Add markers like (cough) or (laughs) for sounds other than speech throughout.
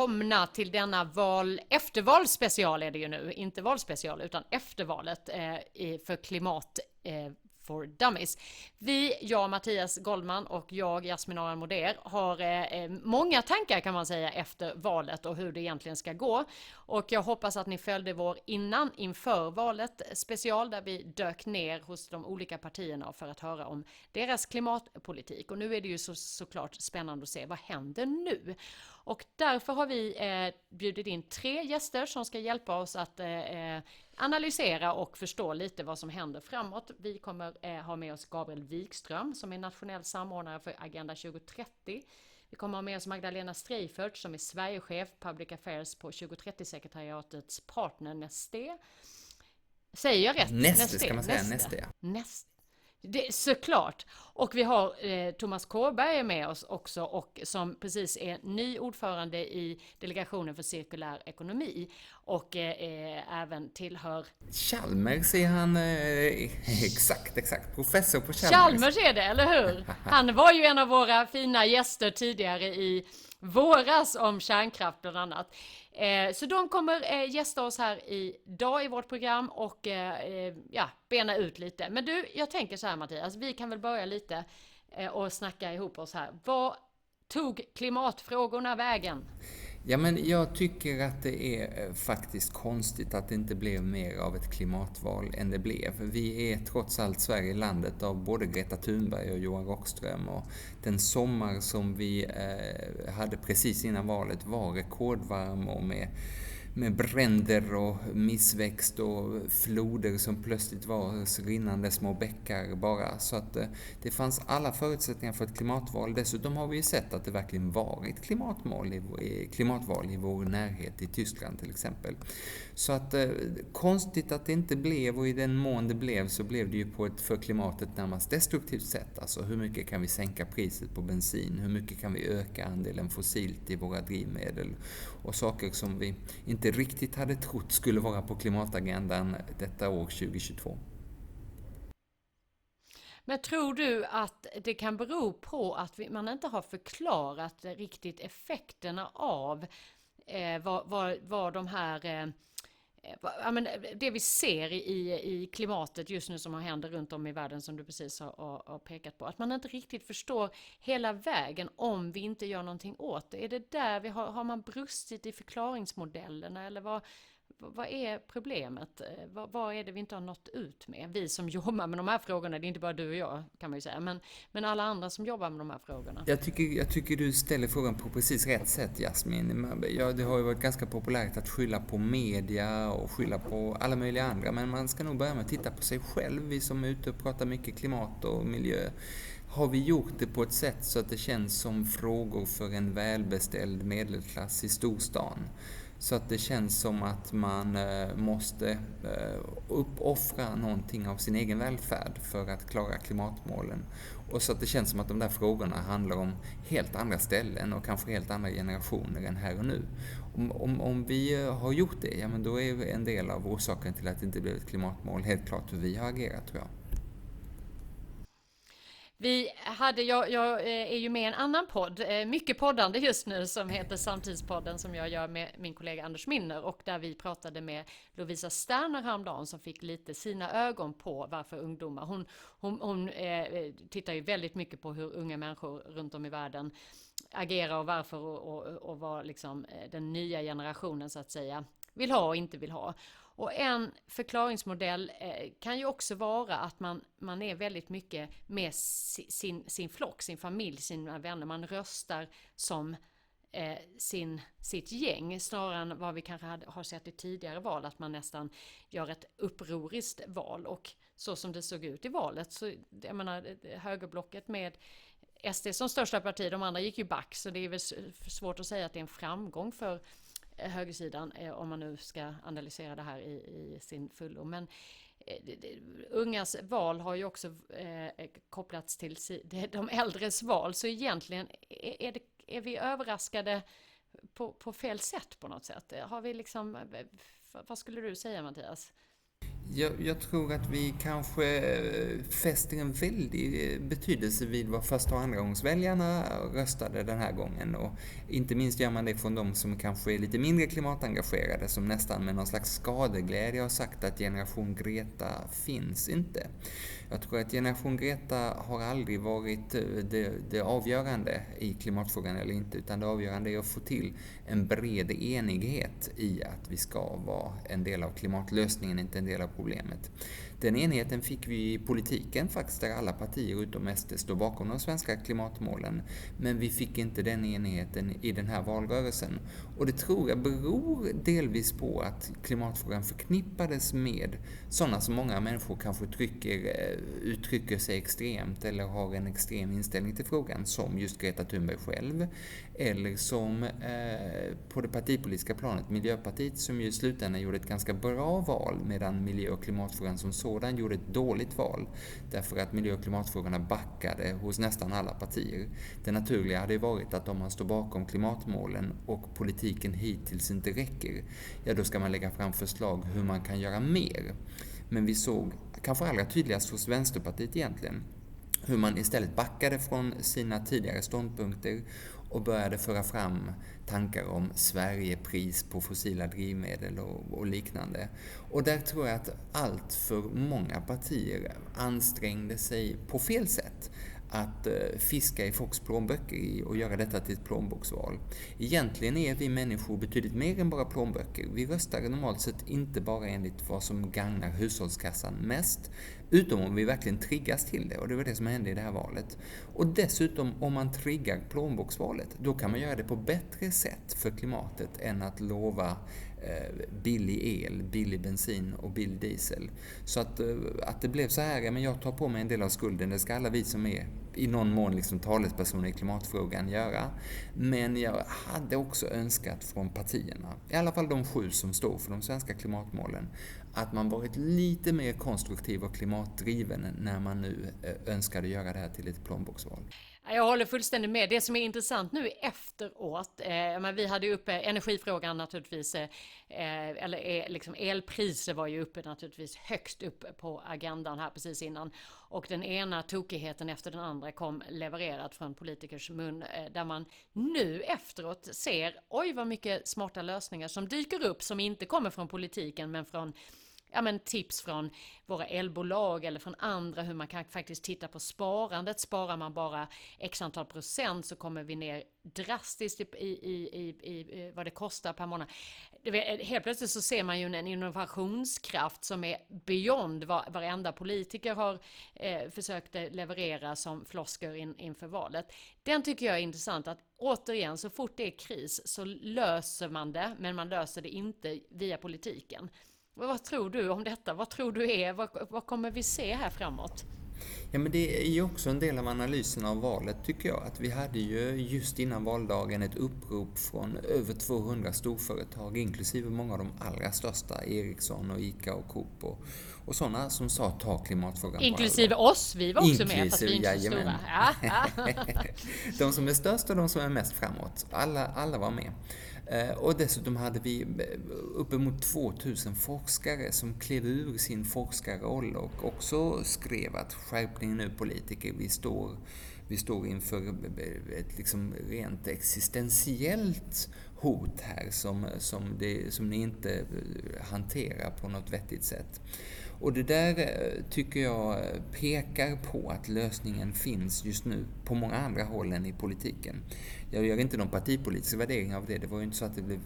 välkomna till denna val eftervalsspecial är det ju nu, inte valspecial utan eftervalet eh, för klimat eh, for Dummies. Vi, jag Mattias Goldman och jag Jasmin Aran Moder har eh, eh, många tankar kan man säga efter valet och hur det egentligen ska gå. Och jag hoppas att ni följde vår innan inför valet special där vi dök ner hos de olika partierna för att höra om deras klimatpolitik. Och nu är det ju så, såklart spännande att se vad händer nu? Och därför har vi eh, bjudit in tre gäster som ska hjälpa oss att eh, eh analysera och förstå lite vad som händer framåt. Vi kommer eh, ha med oss Gabriel Wikström som är nationell samordnare för Agenda 2030. Vi kommer ha med oss Magdalena Streifert som är Sverigechef Public Affairs på 2030-sekretariatets partner Neste. Säger jag rätt? Neste, Neste ska man säga, Neste. Neste, ja. Neste. Det, såklart! Och vi har eh, Thomas Kåberg med oss också och som precis är ny ordförande i Delegationen för cirkulär ekonomi och eh, även tillhör Chalmers är han, eh, exakt, exakt, professor på Chalmers. Chalmers är det, eller hur? (laughs) Han var ju en av våra fina gäster tidigare i våras om kärnkraft bland annat. Eh, så de kommer eh, gästa oss här idag i vårt program och eh, eh, ja, bena ut lite. Men du, jag tänker så här Mattias, vi kan väl börja lite eh, och snacka ihop oss här. Vad tog klimatfrågorna vägen? Ja, men jag tycker att det är eh, faktiskt konstigt att det inte blev mer av ett klimatval än det blev. Vi är trots allt Sverige landet av både Greta Thunberg och Johan Rockström och den sommar som vi eh, hade precis innan valet var rekordvarm och med med bränder och missväxt och floder som plötsligt var rinnande små bäckar bara. Så att eh, det fanns alla förutsättningar för ett klimatval. Dessutom har vi ju sett att det verkligen varit klimatmål i, klimatval i vår närhet, i Tyskland till exempel. Så att eh, konstigt att det inte blev och i den mån det blev så blev det ju på ett för klimatet närmast destruktivt sätt. Alltså hur mycket kan vi sänka priset på bensin? Hur mycket kan vi öka andelen fossilt i våra drivmedel? Och saker som vi inte riktigt hade trott skulle vara på klimatagendan detta år 2022. Men tror du att det kan bero på att man inte har förklarat riktigt effekterna av eh, vad, vad, vad de här Eh, Eh, ja, men eh, det vi ser i, i klimatet just nu som har händer runt om i världen som du precis har, har, har, pekat på. Att man inte riktigt förstår hela vägen om vi inte gör någonting åt det. Är det där vi har, har man brustit i förklaringsmodellerna eller vad, vad är problemet? Eh, vad, vad, är det vi inte har nått ut med? Vi som jobbar med de här frågorna, det är inte bara du och jag kan man ju säga, men, men alla andra som jobbar med de här frågorna. Jag tycker, jag tycker du ställer frågan på precis rätt sätt Jasmin. Ja, det har ju varit ganska populärt att skylla på media och skylla på alla möjliga andra, men man ska nog börja med att titta på sig själv, vi som är ute och pratar mycket klimat och miljö. Har vi gjort det på ett sätt så att det känns som frågor för en välbeställd medelklass i storstan? Så att det känns som att man eh, måste eh, uppoffra någonting av sin egen välfärd för att klara klimatmålen. Och så att det känns som att de där frågorna handlar om helt andra ställen och kanske helt andra generationer än här och nu. Om, om, om vi eh, har gjort det, ja men då är en del av orsaken till att det inte blev ett klimatmål helt klart hur vi har agerat tror jag. Vi hade, jag, jag, eh, är ju med i en annan podd, eh, mycket poddande just nu, som heter Samtidspodden som jag gör med min kollega Anders Minner och där vi pratade med Lovisa Sterner häromdagen som fick lite sina ögon på varför ungdomar, hon, hon, hon eh, eh tittar ju väldigt mycket på hur unga människor runt om i världen agerar och varför och, och, och vad liksom den nya generationen så att säga vill ha och inte vill ha. Och en förklaringsmodell eh, kan ju också vara att man, man är väldigt mycket med sin, sin flock, sin familj, sina vänner. Man röstar som eh, sin, sitt gäng snarare än vad vi kanske hade, har sett i tidigare val, att man nästan gör ett upproriskt val. Och så som det såg ut i valet, så jag menar högerblocket med SD som största parti, de andra gick ju back, så det är väl svårt att säga att det är en framgång för högersidan eh, om man nu ska analysera det här i, i sin fullo. Men eh, ungas val har ju också eh, kopplats till (laughs) de äldres val. Så egentligen är, det, är vi överraskade på, på fel sätt på något sätt. Har vi liksom, vad skulle du säga Mattias? Jag, jag, tror att vi kanske eh, fäster en väldig eh, betydelse vid vad första och andragångsväljarna röstade den här gången. Och inte minst gör man det från de som kanske är lite mindre klimatengagerade, som nästan med någon slags skadeglädje har sagt att generation Greta finns inte. Jag tror att generation Greta har aldrig varit eh, det, det, avgörande i klimatfrågan eller inte, utan det avgörande är att få till en bred enighet i att vi ska vara en del av klimatlösningen, inte en del av problemet. Den enigheten fick vi i politiken faktiskt, där alla partier utom SD står bakom de svenska klimatmålen. Men vi fick inte den enigheten i den här valrörelsen. Och det tror jag beror delvis på att klimatfrågan förknippades med sådana som många människor kanske trycker, eh, uttrycker sig extremt eller har en extrem inställning till frågan, som just Greta Thunberg själv. Eller som eh, på det partipolitiska planet, Miljöpartiet, som ju i slutändan gjorde ett ganska bra val, medan miljö och klimatfrågan som sådan gjorde ett dåligt val. Därför att miljö och klimatfrågorna backade hos nästan alla partier. Det naturliga hade varit att om man står bakom klimatmålen och politiken hittills inte räcker, ja då ska man lägga fram förslag hur man kan göra mer. Men vi såg, kanske allra tydligast hos Vänsterpartiet egentligen, hur man istället backade från sina tidigare ståndpunkter och började föra fram tankar om Sverigepris på fossila drivmedel och, och, liknande. Och där tror jag att allt för många partier ansträngde sig på fel sätt att eh, fiska i folks plånböcker och göra detta till ett plånboksval. Egentligen är vi människor betydligt mer än bara plånböcker. Vi röstar normalt sett inte bara enligt vad som gagnar hushållskassan mest, utom om vi verkligen triggas till det och det var det som hände i det här valet. Och dessutom, om man triggar plånboksvalet, då kan man göra det på bättre sätt för klimatet än att lova Eh, billig el, billig bensin och billig diesel. Så att, eh, att det blev så här, ja, men jag tar på mig en del av skulden, det ska alla vi som är i någon mån liksom talespersoner i klimatfrågan göra. Men jag hade också önskat från partierna, i alla fall de sju som står för de svenska klimatmålen, att man varit lite mer konstruktiv och klimatdriven när man nu eh, önskade göra det här till ett plånboksval. Jag håller fullständigt med. Det som är intressant nu efteråt, eh, men vi hade ju uppe energifrågan naturligtvis, eh, eller eh, liksom elpriser var ju uppe naturligtvis högst upp på agendan här precis innan. Och den ena tokigheten efter den andra kom levererat från politikers mun, eh, där man nu efteråt ser, oj vad mycket smarta lösningar som dyker upp som inte kommer från politiken men från ja, men tips från våra elbolag eller från andra hur man kan faktiskt titta på sparandet. Sparar man bara x antal procent så kommer vi ner drastiskt i, i, i, i vad det kostar per månad. Eh, helt plötsligt så ser man ju en innovationskraft som är beyond vad varenda politiker har eh, försökt leverera som flosker in, inför valet. Den tycker jag är intressant att återigen så fort det är kris så löser man det men man löser det inte via politiken. Vad tror du om detta? Vad tror du är, vad, vad kommer vi se här framåt? Ja, men det är ju också en del av analysen av valet, tycker jag. Att vi hade ju just innan valdagen ett upprop från över 200 storföretag, inklusive många av de allra största, Ericsson och ICA och Coop och, och sådana som sa ta klimatfrågan Inklusive på allvar. oss, vi var också Inklusive, med, fast vi inte är så stora. Ja, ja. (laughs) de som är störst och de som är mest framåt. Alla, alla var med. Eh, och dessutom hade vi eh, uppemot 2000 forskare som klev ur sin forskarroll och också skrev att skärpning nu politiker, vi står, vi står inför eh, ett liksom rent existentiellt hot här som, som, det, som ni inte hanterar på något vettigt sätt. Och det där tycker jag pekar på att lösningen finns just nu på många andra håll än i politiken. Jag gör inte någon partipolitisk värdering av det. Det var ju inte så att det blev,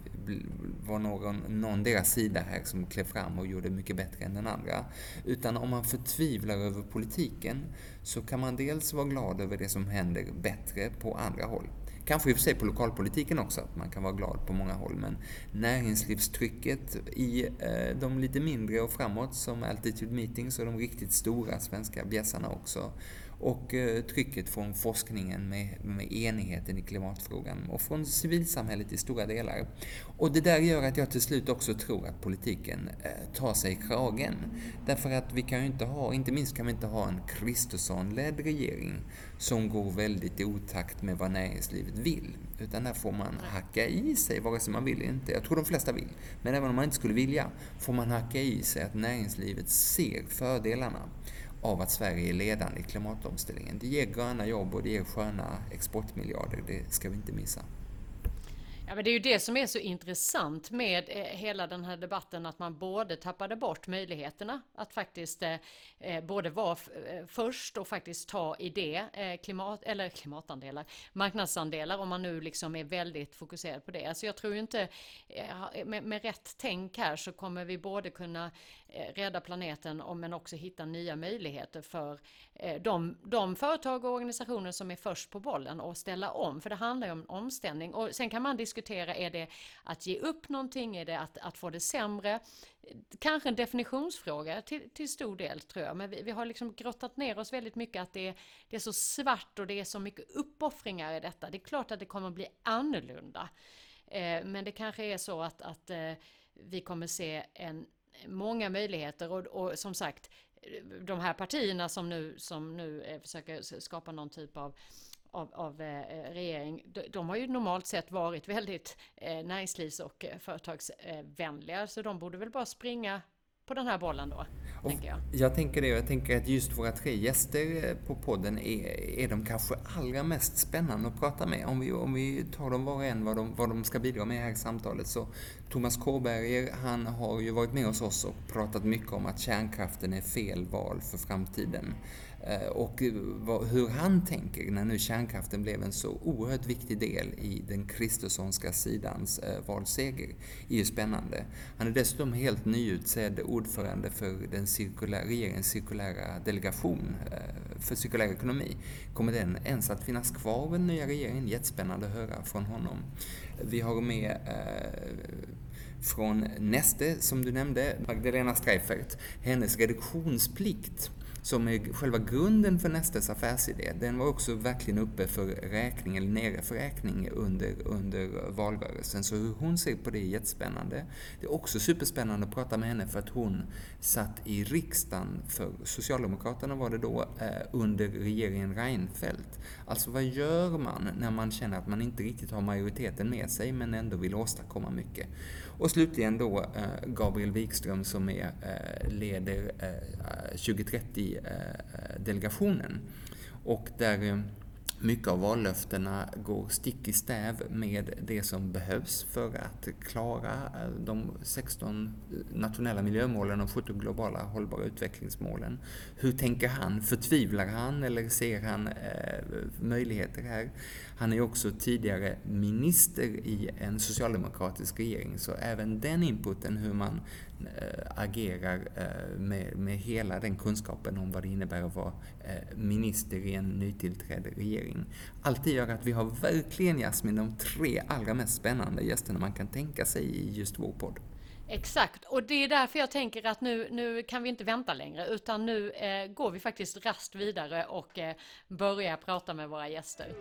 var någon, någon deras sida här som klev fram och gjorde mycket bättre än den andra. Utan om man förtvivlar över politiken så kan man dels vara glad över det som händer bättre på andra håll. Kanske i och för sig på lokalpolitiken också, att man kan vara glad på många håll. Men näringslivstrycket i eh, de lite mindre och framåt som Altitude Meetings och de riktigt stora svenska bjässarna också och eh, trycket från forskningen med, med enigheten i klimatfrågan och från civilsamhället i stora delar. Och det där gör att jag till slut också tror att politiken eh, tar sig i kragen. Därför att vi kan ju inte ha, inte minst kan vi inte ha en Kristersson-ledd regering som går väldigt i otakt med vad näringslivet vill. Utan där får man hacka i sig, vare sig man vill eller inte. Jag tror de flesta vill. Men även om man inte skulle vilja, får man hacka i sig att näringslivet ser fördelarna av att Sverige är ledande i klimatomställningen. Det ger gröna jobb och det ger sköna exportmiljarder, det ska vi inte missa. Ja, men det är ju det som är så intressant med eh, hela den här debatten, att man både tappade bort möjligheterna att faktiskt eh, eh både vara eh, först och faktiskt ta i det, eh, klimat, eller klimatandelar, marknadsandelar, om man nu liksom är väldigt fokuserad på det. Alltså jag tror ju inte, eh, med, med rätt tänk här så kommer vi både kunna Eh, rädda planeten men också hitta nya möjligheter för eh, de, de företag och organisationer som är först på bollen och ställa om, för det handlar ju om omställning. Och sen kan man diskutera är det att ge upp någonting, är det att, att få det sämre? Kanske en definitionsfråga till, till stor del tror jag, men vi, vi har liksom grottat ner oss väldigt mycket att det, det är så svart och det är så mycket uppoffringar i detta. Det är klart att det kommer att bli annorlunda. Eh, men det kanske är så att, att vi kommer se en, många möjligheter och, och som sagt de här partierna som nu, som nu eh, försöker skapa någon typ av av, av eh, regering, de, de, har ju normalt sett varit väldigt eh, näringslivs och eh, företagsvänliga, så de borde väl bara springa på den här bollen då, och tänker jag. Jag tänker det, jag tänker att just våra tre gäster på podden är, är de kanske allra mest spännande att prata med. Om vi, om vi tar dem var och en vad de, vad de ska bidra med här i samtalet så Thomas Kåberger, han har ju varit med hos oss och pratat mycket om att kärnkraften är fel val för framtiden. Eh, och hur han tänker när nu kärnkraften blev en så oerhört viktig del i den kristersonska sidans eh, valseger är ju spännande. Han är dessutom helt nyutsedd ordförande för den cirkulära, regeringens cirkulära delegation eh, för cirkulär ekonomi. Kommer den ens att finnas kvar i den nya regeringen? Jättespännande att höra från honom. Vi har med från Neste, som du nämnde, Magdalena Streifert, hennes reduktionsplikt som är själva grunden för Nestes affärsidé, den var också verkligen uppe för räkning, eller nere för räkning under, under valrörelsen. Så hur hon ser på det är jättespännande. Det är också superspännande att prata med henne för att hon satt i riksdagen för Socialdemokraterna var det då, eh, under regeringen Reinfeldt. Alltså vad gör man när man känner att man inte riktigt har majoriteten med sig men ändå vill åstadkomma mycket? Och slutligen då eh, Gabriel Wikström som är, eh, leder eh, 2030-delegationen. Och där mycket av vallöftena går stick i stäv med det som behövs för att klara de 16 nationella miljömålen och 17 globala hållbara utvecklingsmålen. Hur tänker han? Förtvivlar han eller ser han eh, möjligheter här? Han är också tidigare minister i en socialdemokratisk regering, så även den inputen, hur man äh, agerar äh, med, med hela den kunskapen om vad det innebär att vara äh, minister i en nytillträdd regering. Allt det gör att vi har verkligen, Jasmin, de tre allra mest spännande gästerna man kan tänka sig i just vår podd. Exakt, och det är därför jag tänker att nu, nu kan vi inte vänta längre utan nu eh, går vi faktiskt rast vidare och eh, börjar prata med våra gäster.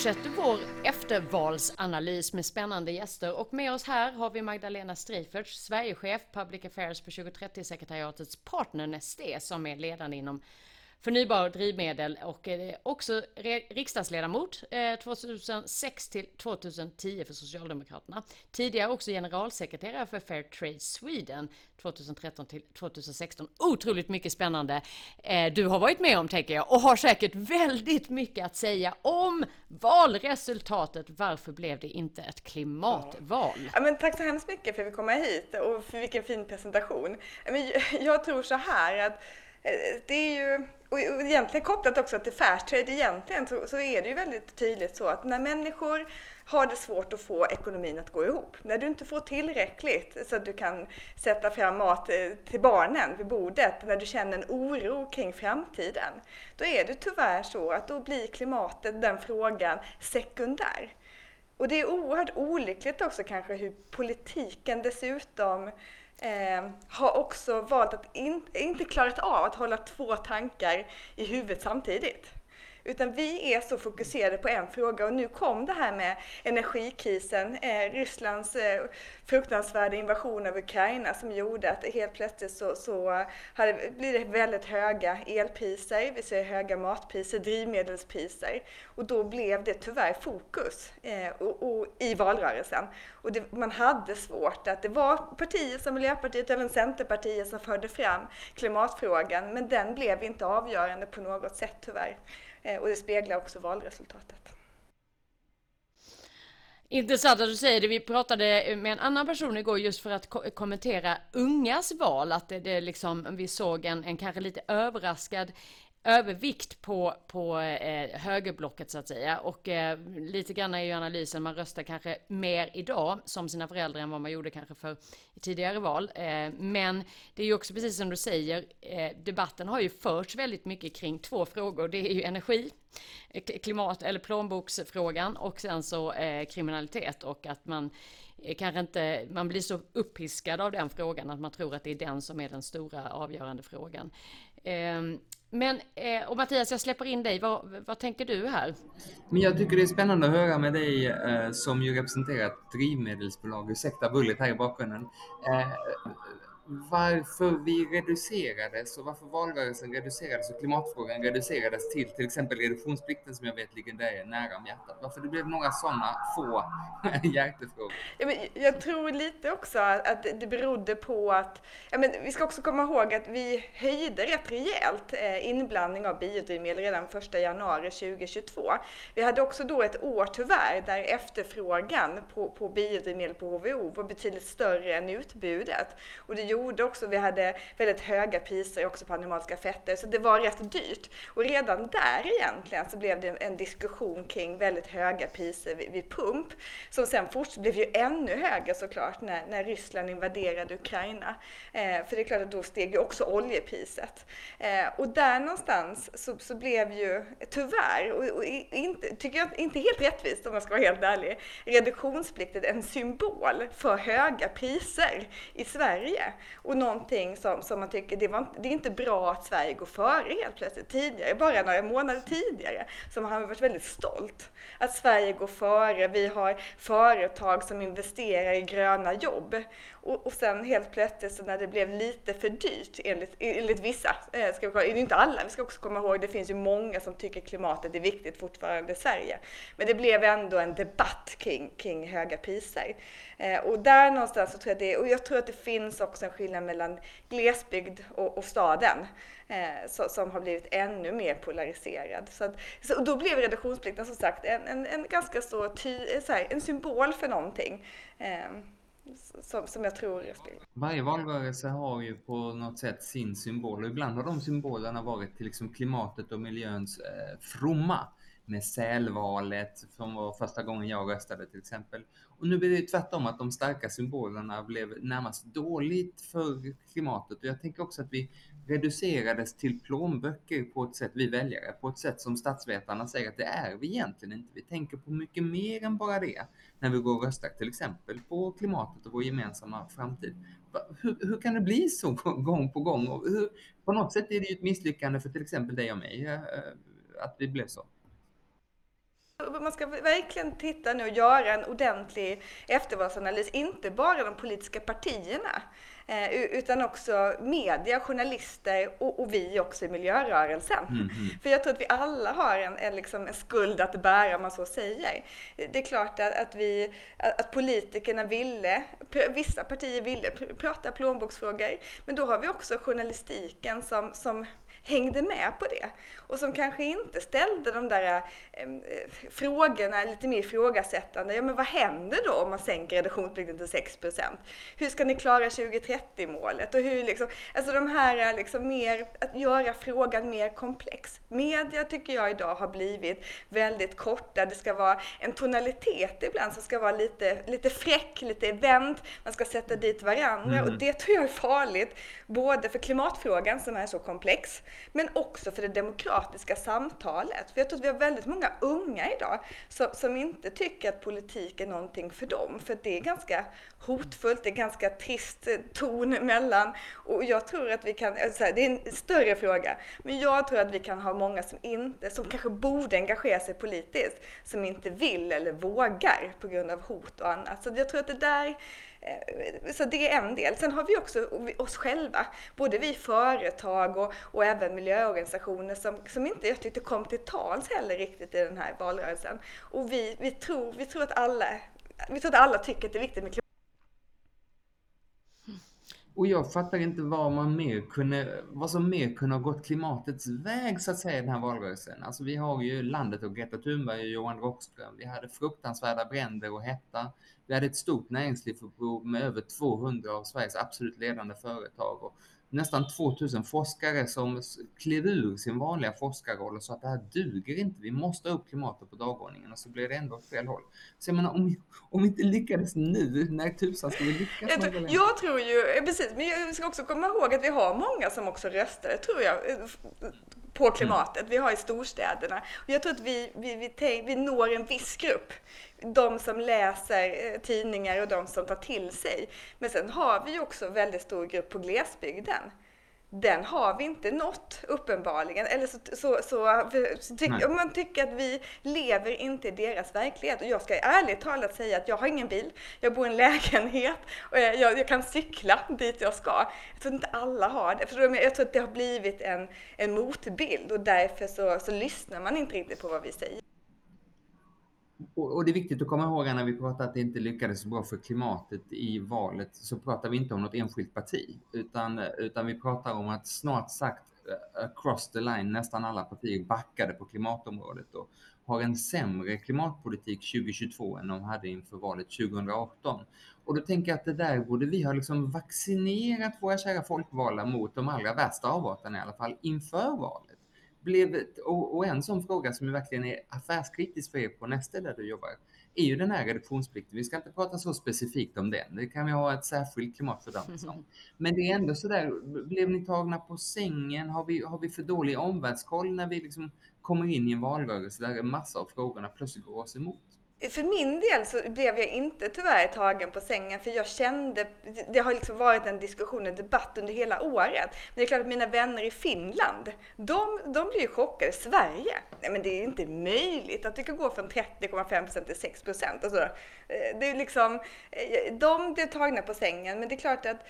Fortsätter vår eftervalsanalys med spännande gäster. Och med oss här har vi Magdalena Streifertz, Sverigechef Public Affairs på 2030-sekretariatets Partner Neste som är ledande inom förnybara drivmedel och eh, också riksdagsledamot eh, 2006 till 2010 för Socialdemokraterna. Tidigare också generalsekreterare för Fair Trade Sweden 2013 till 2016. Otroligt mycket spännande eh, du har varit med om tänker jag och har säkert väldigt mycket att säga om valresultatet. Varför blev det inte ett klimatval? Ja, men tack så hemskt mycket för att vi kom hit och för vilken fin presentation. Men jag tror så här att Eh, det är ju och egentligen kopplat också till Fairtrade egentligen så, så, är det ju väldigt tydligt så att när människor har det svårt att få ekonomin att gå ihop, när du inte får tillräckligt så att du kan sätta fram mat eh, till barnen vid bordet, när du känner en oro kring framtiden, då är det tyvärr så att då blir klimatet, den frågan, sekundär. Och det är oerhört olyckligt också kanske hur politiken dessutom eh, har också valt att in, inte klarat av att hålla två tankar i huvudet samtidigt. Utan vi är så fokuserade på en fråga och nu kom det här med energikrisen, eh, Rysslands eh, fruktansvärda invasion av Ukraina som gjorde att helt plötsligt så, så hade, blir det väldigt höga elpriser, vi ser höga matpriser, drivmedelspriser och då blev det tyvärr fokus eh, och, och, i valrörelsen. Och det, man hade svårt att det var partier som Miljöpartiet och även Centerpartiet som förde fram klimatfrågan men den blev inte avgörande på något sätt tyvärr. Eh, och det speglar också valresultatet. Intressant att du säger det. Vi pratade med en annan person igår just för att ko kommentera ungas val. Att det, det liksom, vi såg en, en kanske lite överraskad övervikt på, på eh, högerblocket så att säga. Och eh, lite grann är ju analysen, man röstar kanske mer idag som sina föräldrar än vad man gjorde kanske för tidigare val. Eh, men det är ju också precis som du säger, eh, debatten har ju förts väldigt mycket kring två frågor. Det är ju energi, eh, klimat eller plånboksfrågan och sen så eh, kriminalitet och att man eh, kanske inte, man blir så uppiskad av den frågan att man tror att det är den som är den stora avgörande frågan. Ehm, men, eh, och Mattias, jag släpper in dig. Vad, vad, tänker du här? Men jag tycker det är spännande att höra med dig eh, som ju representerar ett drivmedelsbolag. Ursäkta bullet här i bakgrunden. Eh, varför vi reducerades och varför valrörelsen reducerades och klimatfrågan reducerades till till exempel reduktionsplikten som jag vet ligger dig nära om hjärtat. Varför det blev några sådana få (laughs) hjärtefrågor. Ja, men jag tror lite också att det berodde på att, ja, men vi ska också komma ihåg att vi höjde rätt rejält eh, inblandning av biodrivmedel redan 1 januari 2022. Vi hade också då ett år tyvärr där efterfrågan på, på biodrivmedel på HVO var betydligt större än utbudet. Och det gjorde också, vi hade väldigt höga priser också på animaliska fetter, så det var rätt dyrt. Och redan där egentligen så blev det en diskussion kring väldigt höga priser vid, vid pump, som sen fort blev ju ännu högre såklart när, när Ryssland invaderade Ukraina. Eh, för det är klart att då steg ju också oljepriset. Eh, och där någonstans så, så blev ju, tyvärr, och, och inte, tycker jag inte helt rättvist om jag ska vara helt ärlig, reduktionsplikten en symbol för höga priser i Sverige och någonting som, som man tycker, det, var, det är inte bra att Sverige går före helt plötsligt. Tidigare, bara några månader tidigare, så har man varit väldigt stolt. Att Sverige går före, vi har företag som investerar i gröna jobb. Och, och sen helt plötsligt så när det blev lite för dyrt enligt, enligt vissa, eh, ska vi, det är inte alla, vi ska också komma ihåg, det finns ju många som tycker klimatet är viktigt fortfarande i Sverige. Men det blev ändå en debatt kring, kring höga priser. Eh, och där någonstans så tror jag det, och jag tror att det finns också en skillnad mellan glesbygd och, och staden. Eh, så, som har blivit ännu mer polariserad. Så, att, så då blev reduktionsplikten som sagt en, en, en ganska stor ty, eh, så här, en symbol för någonting. Eh, som, som jag tror. Varje valrörelse har ju på något sätt sin symbol och ibland har de symbolerna varit till liksom klimatet och miljöns eh, fromma med sälvalet som var första gången jag röstade till exempel. Och nu blir det tvärtom att de starka symbolerna blev närmast dåligt för klimatet och jag tänker också att vi reducerades till plånböcker på ett sätt, vi väljare, på ett sätt som statsvetarna säger att det är vi egentligen inte. Vi tänker på mycket mer än bara det när vi går och röstar, till exempel på klimatet och vår gemensamma framtid. Hur, hur kan det bli så (laughs) gång på gång? Och hur, på något sätt är det ju ett misslyckande för till exempel dig och mig, eh, eh, att vi blev så. Man ska verkligen titta nu och göra en ordentlig eftervalsanalys, inte bara de politiska partierna, eh, utan också media, journalister och, och vi också i miljörörelsen. Mm, mm. För jag tror att vi alla har en, en, liksom en, skuld att bära, om man så säger. Det är klart att, att, vi, att politikerna ville, vissa partier ville prata plånboksfrågor, men då har vi också journalistiken som, som hängde med på det och som kanske inte ställde de där eh, frågorna lite mer ifrågasättande. Ja, men vad händer då om man sänker reduktionsplikten till 6% Hur ska ni klara 2030-målet? Och hur liksom, alltså de här liksom mer, att göra frågan mer komplex. Media tycker jag idag har blivit väldigt korta. Det ska vara en tonalitet ibland som ska vara lite, lite fräck, lite vänd. Man ska sätta dit varandra mm. och det tror jag är farligt både för klimatfrågan som är så komplex men också för det demokratiska samtalet. För jag tror att vi har väldigt många unga idag som, som inte tycker att politik är någonting för dem. För det är ganska hotfullt, det är ganska trist ton emellan. Och jag tror att vi kan, alltså det är en större fråga, men jag tror att vi kan ha många som inte, som kanske borde engagera sig politiskt, som inte vill eller vågar på grund av hot och annat. Så jag tror att det där Eh, så det är en del. Sen har vi också oss själva, både vi företag och, och även miljöorganisationer som, som inte jag tyckte kom till tals heller riktigt i den här valrörelsen. Och vi, vi, tror, vi, tror, att alla, vi tror att alla tycker att det är viktigt med klimat. Och jag fattar inte vad, man mer kunde, vad som mer kunde ha gått klimatets väg så att säga i den här valrörelsen. Alltså vi har ju landet och Greta Thunberg och Johan Rockström. Vi hade fruktansvärda bränder och hetta. Vi hade ett stort näringslivsuppror med över 200 av Sveriges absolut ledande företag och nästan 2000 forskare som klev ur sin vanliga forskarroll och sa att det här duger inte, vi måste ha upp klimatet på dagordningen och så blev det ändå åt fel håll. Så jag menar, om, om vi inte lyckades nu, när tusan ska vi lyckas? Jag, tror, jag tror ju, eh, precis, men jag ska också komma ihåg att vi har många som också röstade, tror jag, på klimatet. Mm. Vi har i storstäderna. Och jag tror att vi, vi, vi, vi når en viss grupp de som läser eh, tidningar och de som tar till sig. Men sen har vi också också väldigt stor grupp på glesbygden. Den har vi inte nått uppenbarligen. Eller så, så, så, så tyck, man tycker att vi lever inte i deras verklighet. Och jag ska ärligt talat säga att jag har ingen bil, jag bor i en lägenhet och jag, jag kan cykla dit jag ska. Jag tror inte alla har det. För jag tror att det har blivit en, en motbild och därför så, så lyssnar man inte riktigt på vad vi säger och det är viktigt att komma ihåg när vi pratar att det inte lyckades så bra för klimatet i valet så pratar vi inte om något enskilt parti utan, utan vi pratar om att snart sagt eh, across the line nästan alla partier backade på klimatområdet och har en sämre klimatpolitik 2022 än de hade inför valet 2018. Och då tänker jag att det där borde vi ha liksom vaccinerat våra kära folkvalda mot de allra värsta avarterna i alla fall inför valet blev, och, och, en sån fråga som verkligen är affärskritisk för er på nästa där du jobbar, är ju den här reduktionsplikten. Vi ska inte prata så specifikt om den. Det kan vi ha ett särskilt klimatfördömelse om. (laughs) Men det är ändå så där, blev ni tagna på sängen? Har vi, har vi för dålig omvärldskoll när vi liksom kommer in i en valrörelse där en massa av frågorna plötsligt går oss emot? För min del så blev jag inte tyvärr tagen på sängen för jag kände, det har liksom varit en diskussion, en debatt under hela året. Men det är klart att mina vänner i Finland, de, de blir ju chockade. Sverige? Nej men det är inte möjligt att det kan gå från 30,5% till 6%. Alltså, eh, det är liksom, eh, de blev tagna på sängen men det är klart att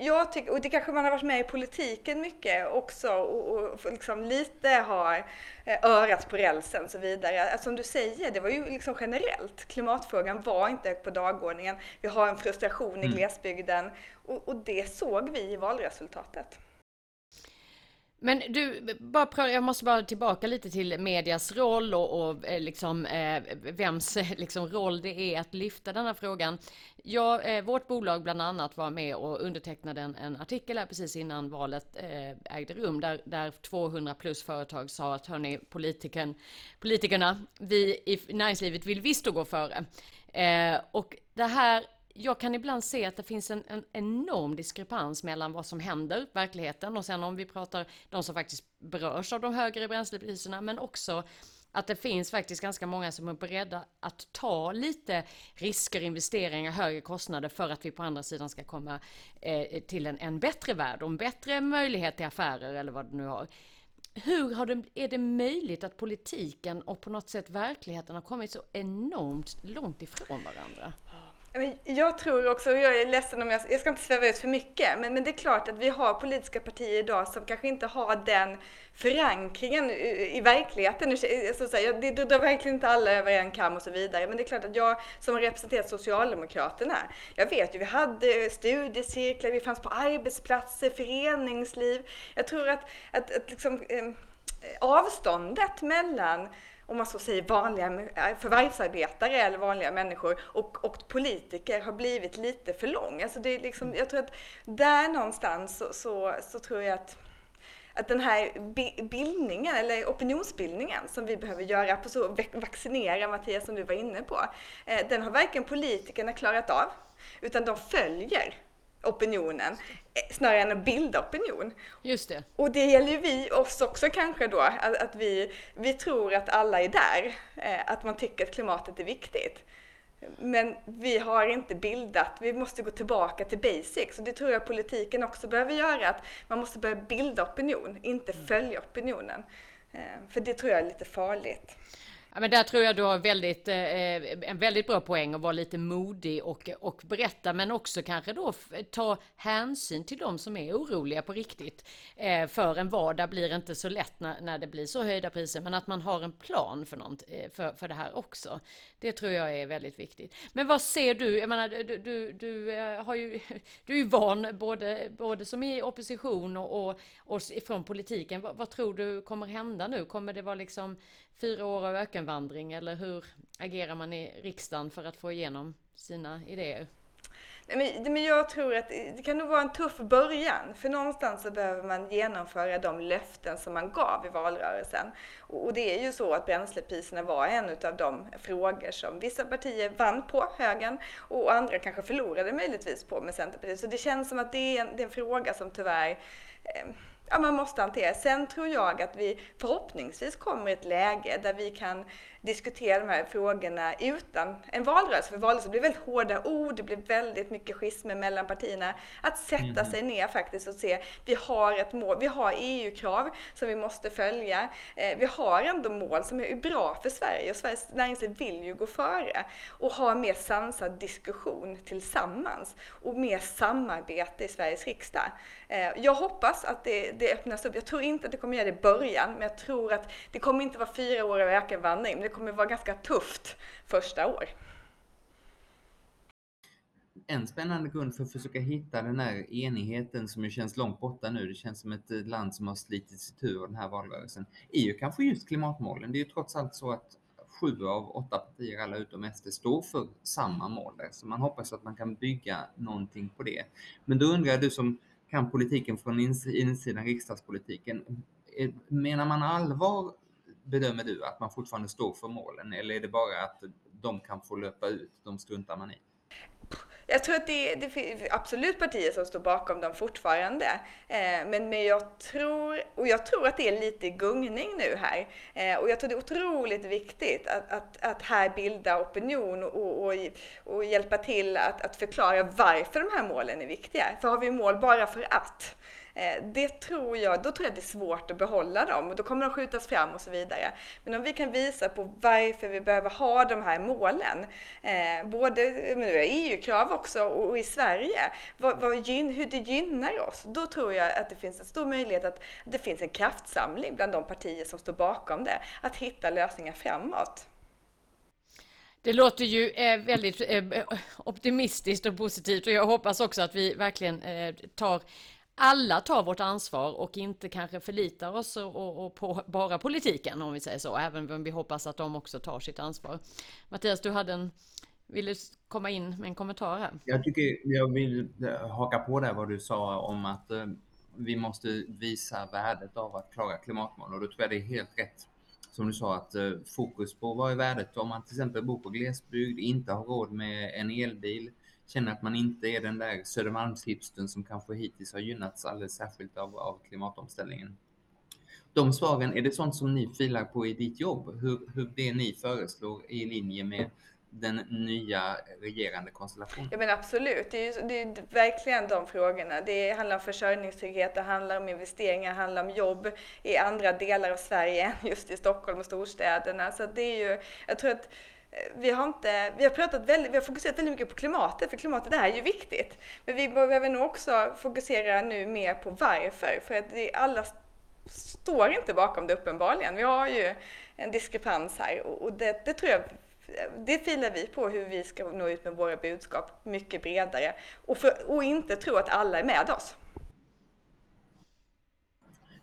jag tycker, och det kanske man har varit med i politiken mycket också och, och liksom lite har eh, örat på rälsen och så vidare. Alltså, som du säger, det var ju liksom generellt. Klimatfrågan var inte på dagordningen. Vi har en frustration i mm. glesbygden och, och det såg vi i valresultatet. Men du, bara, jag måste bara tillbaka lite till medias roll och, och eh, liksom, eh, vems eh, liksom, roll det är att lyfta denna frågan. Ja, eh, vårt bolag bland annat var med och undertecknade en, en artikel här precis innan valet eh, ägde rum där, där 200 plus företag sa att hörni, politiken, politikerna, vi i näringslivet vill visst gå före. Eh, och det här jag kan ibland se att det finns en, en, enorm diskrepans mellan vad som händer, verkligheten, och sen om vi pratar de som faktiskt berörs av de högre bränslepriserna, men också att det finns faktiskt ganska många som är beredda att ta lite risker, investeringar, högre kostnader för att vi på andra sidan ska komma eh, till en, en bättre värld och en bättre möjlighet till affärer eller vad du nu har. Hur har det, är det möjligt att politiken och på något sätt verkligheten har kommit så enormt långt ifrån varandra? Jag tror också, och jag är ledsen om jag, jag ska inte sväva ut för mycket, men, men det är klart att vi har politiska partier idag som kanske inte har den förankringen i, i verkligheten. Alltså, så att säga, det drar verkligen inte alla över en kam och så vidare. Men det är klart att jag som representerar Socialdemokraterna, jag vet ju, vi hade studiecirklar, vi fanns på arbetsplatser, föreningsliv. Jag tror att, att, att liksom, eh, avståndet mellan om man så säger, vanliga äh, förvärvsarbetare eller vanliga människor och, och politiker har blivit lite för lång. Alltså det är liksom, jag tror att där någonstans så, så, så tror jag att att den här bildningen eller opinionsbildningen som vi behöver göra på så vaccinera Mattias som du var inne på, eh, den har varken politikerna klarat av utan de följer opinionen eh, snarare än att bilda opinion. Just det. Och det gäller ju vi, oss också kanske då, att, att vi, vi tror att alla är där, eh, att man tycker att klimatet är viktigt. Men vi har inte bildat, vi måste gå tillbaka till basics och det tror jag politiken också behöver göra, att man måste börja bilda opinion, inte följa opinionen. Eh, för det tror jag är lite farligt. Ja, men där tror jag du har väldigt, eh, eh, en väldigt bra poäng att vara lite modig och, och berätta, men också kanske då ta hänsyn till de som är oroliga på riktigt. Eh, för en vardag blir inte så lätt när, när det blir så höjda priser, men att man har en plan för, något, eh, för, för det här också. Det tror jag är väldigt viktigt. Men vad ser du? Jag menar, du, du, du eh, har ju, (laughs) du är ju van både, både som i opposition och, och, och från politiken. Vad, vad tror du kommer hända nu? Kommer det vara liksom fyra år av ökenvandring eller hur agerar man i riksdagen för att få igenom sina idéer? Men, men jag tror att det kan nog vara en tuff början, för någonstans så behöver man genomföra de löften som man gav i valrörelsen. Och det är ju så att bränslepriserna var en av de frågor som vissa partier vann på, högern, och andra kanske förlorade möjligtvis på med Centerpartiet. Så det känns som att det är en, det är en fråga som tyvärr eh, ja, man måste hantera. Sen tror jag att vi förhoppningsvis kommer i ett läge där vi kan diskutera de här frågorna utan en valrörelse. För valrörelse blir väldigt hårda ord, det blir väldigt mycket schismer mellan partierna. Att sätta mm. sig ner faktiskt och se, vi har ett mål, vi har EU-krav som vi måste följa. Eh, vi har ändå mål som är bra för Sverige och Sveriges näringsliv vill ju gå före. Och ha mer sansad diskussion tillsammans och mer samarbete i Sveriges riksdag. Eh, jag hoppas att det, det öppnas upp. Jag tror inte att det kommer göra det i början, men jag tror att det kommer inte vara fyra år av ökenvandring kommer vara ganska tufft första år. En spännande grund för att försöka hitta den här enigheten som ju känns långt borta nu, det känns som ett eh, land som har slitit sig tur den här valrörelsen, är ju kanske just klimatmålen. Det är ju trots allt så att sju av åtta partier, alla utom SD, står för samma mål där. Så man hoppas att man kan bygga någonting på det. Men då undrar jag, du som kan politiken från insidan, riksdagspolitiken, eh, menar man allvar bedömer du att man fortfarande står för målen eller är det bara att de kan få löpa ut, de struntar man i? Jag tror att det, det finns absolut partier som står bakom dem fortfarande. Eh, men, men jag tror, och jag tror att det är lite gungning nu här. Eh, och jag tror det är otroligt viktigt att, att, att här bilda opinion och, och, och hjälpa till att, att förklara varför de här målen är viktiga. För har vi mål bara för att, Eh, Eh, det tror jag, då tror jag det är svårt att behålla dem och då kommer de skjutas fram och så vidare. Men om vi kan visa på varför vi behöver ha de här målen, eh, både EU-krav också och i Sverige, vad, vad, hur det gynnar oss, då tror jag att det finns en stor möjlighet att det finns en kraftsamling bland de partier som står bakom det, att hitta lösningar framåt. Det låter ju eh, väldigt eh, optimistiskt och positivt och jag hoppas också att vi verkligen tar alla tar vårt ansvar och inte kanske förlitar oss och, och, och på bara politiken om vi säger så, även om vi hoppas att de också tar sitt ansvar. Mattias, du hade en, vill du komma in med en kommentar här? Jag tycker jag vill eh, haka på där vad du sa om att eh, vi måste visa värdet av att klara klimatmål och då tror jag det är helt rätt som du sa att eh, fokus på vad är värdet om man till exempel bor på glesbygd, inte har råd med en elbil, känner att man inte är den där Södermalmshipstern som kanske hittills har gynnats alldeles särskilt av, av klimatomställningen. De svaren, är det sånt som ni filar på i ditt jobb? Hur, hur det ni föreslår är i linje med den nya regerande konstellationen? Ja men absolut, det är, det är verkligen de frågorna. Det handlar om försörjningstrygghet, det handlar om investeringar, det handlar om jobb i andra delar av Sverige (laughs) än just i Stockholm och storstäderna. Så det är ju, jag tror att vi har, inte, vi, har pratat väldigt, vi har fokuserat väldigt mycket på klimatet, för klimatet är ju viktigt. Men vi behöver nog också fokusera nu mer på varför, för att vi alla står inte bakom det uppenbarligen. Vi har ju en diskrepans här och det, det tror jag det filar vi på hur vi ska nå ut med våra budskap mycket bredare och, för, och inte tro att alla är med oss.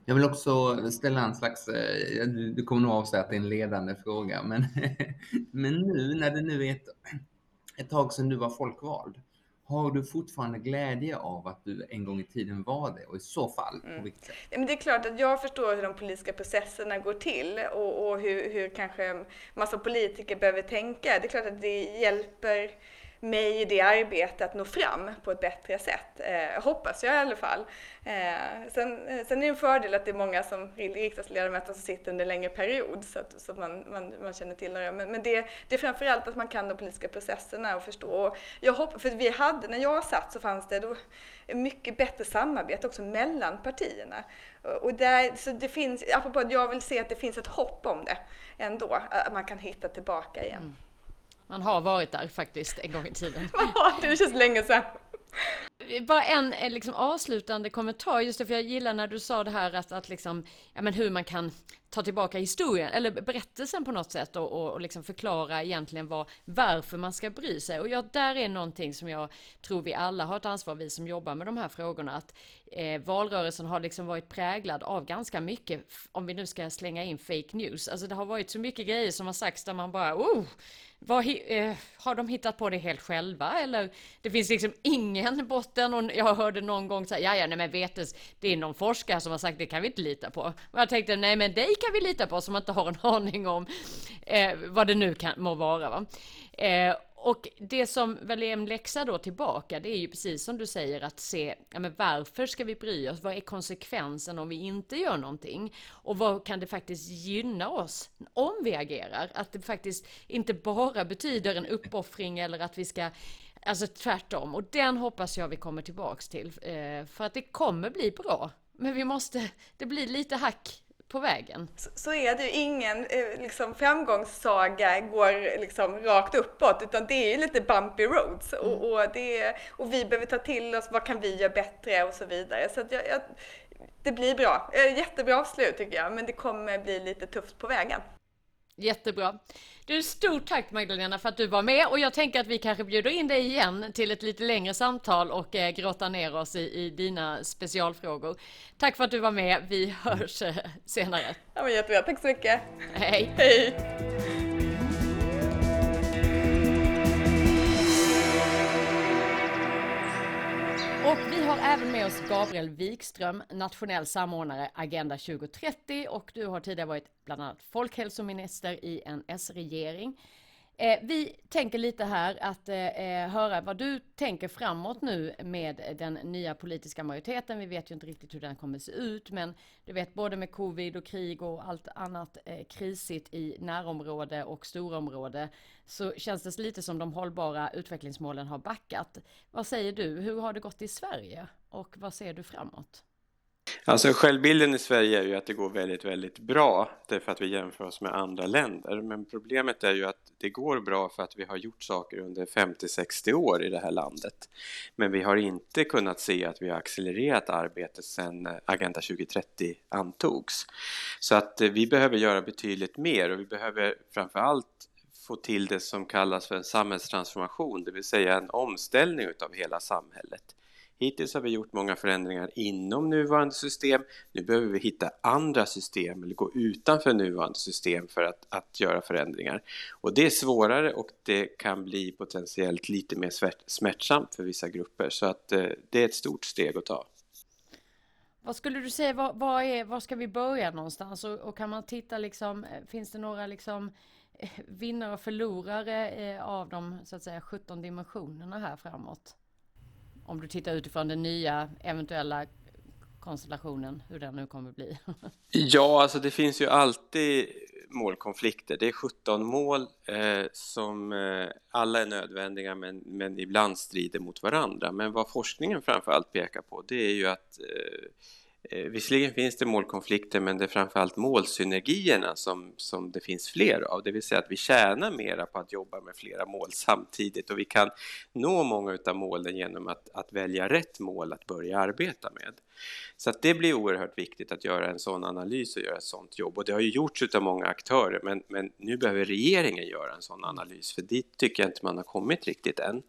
Jag vill också ställa en slags, eh, du kommer nog avslöja att det är en ledande fråga, men, (laughs) men nu när det nu är ett, ett tag sedan du var folkvald, har du fortfarande glädje av att du en gång i tiden var det och i så fall på mm. vilket sätt? men det är klart att jag förstår hur de politiska processerna går till och, och hur, hur kanske massa politiker behöver tänka. Det är klart att det hjälper mig i det arbetet att nå fram på ett bättre sätt. Eh, hoppas jag i alla fall. Eh, sen, eh, sen är det en fördel att det är många som riksdagsledamöter som sitter under en längre period så att, så att man, man, man känner till det. Men, men det, det är framförallt att man kan de politiska processerna och förstå. Och jag hopp, för vi hade, när jag satt så fanns det då mycket bättre samarbete också mellan partierna. Och där, så det finns, apropå att jag vill se att det finns ett hopp om det ändå, att man kan hitta tillbaka igen. Mm. Man har varit där faktiskt en gång i tiden. (laughs) Det känns länge sedan. Bara en, en liksom avslutande kommentar, just det, för jag gillar när du sa det här att, att liksom, ja men hur man kan ta tillbaka historien, eller berättelsen på något sätt och, och, och liksom förklara egentligen vad, varför man ska bry sig. Och ja, där är någonting som jag tror vi alla har ett ansvar, vi som jobbar med de här frågorna, att eh, valrörelsen har liksom varit präglad av ganska mycket, om vi nu ska slänga in fake news. Alltså det har varit så mycket grejer som har sagts där man bara, oh, vad, eh, har de hittat på det helt själva eller? Det finns liksom ingen botten och jag hörde någon gång säga, ja ja nej men vetes, det är någon forskare som har sagt det kan vi inte lita på. Och jag tänkte, nej men dig kan vi lita på som inte har en (laughs) aning om eh, vad det nu kan må vara. Va? Eh, och det som väl är en läxa då tillbaka, det är ju precis som du säger att se, ja men varför ska vi bry oss? Vad är konsekvensen om vi inte gör någonting? Och vad kan det faktiskt gynna oss om vi agerar? Att det faktiskt inte bara betyder en uppoffring eller att vi ska Alltså tvärtom, och den hoppas jag vi kommer tillbaks till. Eh, för att det kommer bli bra. Men vi måste, det blir lite hack på vägen. Så, så är det ju. Ingen eh, liksom, framgångssaga går liksom rakt uppåt, utan det är ju lite bumpy roads. Mm. Och, och, det, och vi behöver ta till oss, vad kan vi göra bättre och så vidare. Så jag, jag, det blir bra. Eh, jättebra avslut tycker jag, men det kommer bli lite tufft på vägen. Jättebra. Du, stort tack Magdalena för att du var med och jag tänker att vi kanske bjuder in dig igen till ett lite längre samtal och eh, grotta ner oss i, i dina specialfrågor. Tack för att du var med. Vi hörs eh, senare. Ja, men jättebra. Tack så mycket. Hej. Hej. Och vi har även med oss Gabriel Wikström, nationell samordnare Agenda 2030 och du har tidigare varit bland annat folkhälsominister i en S-regering. Eh, vi tänker lite här att eh, eh, höra vad du tänker framåt nu med den nya politiska majoriteten. Vi vet ju inte riktigt hur den kommer se ut, men du vet både med covid och krig och allt annat eh, krisigt i närområde och storområde så känns det lite som de hållbara utvecklingsmålen har backat. Vad säger du? Hur har det gått i Sverige och vad ser du framåt? Alltså självbilden i Sverige är ju att det går väldigt, väldigt bra därför att vi jämför oss med andra länder. Men problemet är ju att det går bra för att vi har gjort saker under 50-60 år i det här landet. Men vi har inte kunnat se att vi har accelererat arbetet sedan Agenda 2030 antogs. Så att eh, vi behöver göra betydligt mer och vi behöver framför allt få till det som kallas för en samhällstransformation, det vill säga en omställning utav hela samhället. Hittills har vi gjort många förändringar inom nuvarande system. Nu behöver vi hitta andra system eller gå utanför nuvarande system för att, att göra förändringar. Och det är svårare och det kan bli potentiellt lite mer smärtsamt för vissa grupper. Så att eh, det är ett stort steg att ta. Vad skulle du säga, vad, vad är, var ska vi börja någonstans? Och, och, kan man titta liksom, eh, finns det några liksom eh, vinnare och förlorare eh, av de så att säga 17 dimensionerna här framåt? Om du tittar utifrån den nya eventuella konstellationen, hur den nu kommer bli. (laughs) ja, alltså det finns ju alltid målkonflikter. Det är 17 mål eh, som eh, alla är nödvändiga men, men ibland strider mot varandra. Men vad forskningen framför allt pekar på det är ju att Eh, Eh, visserligen finns det målkonflikter men det är framförallt målsynergierna som, som det finns fler av. Det vill säga att vi tjänar mera på att jobba med flera mål samtidigt och vi kan nå många av målen genom att, att välja rätt mål att börja arbeta med. Så att det blir oerhört viktigt att göra en sån analys och göra ett sånt jobb och det har ju gjorts av många aktörer men, men nu behöver regeringen göra en sån analys för dit tycker jag inte man har kommit riktigt än.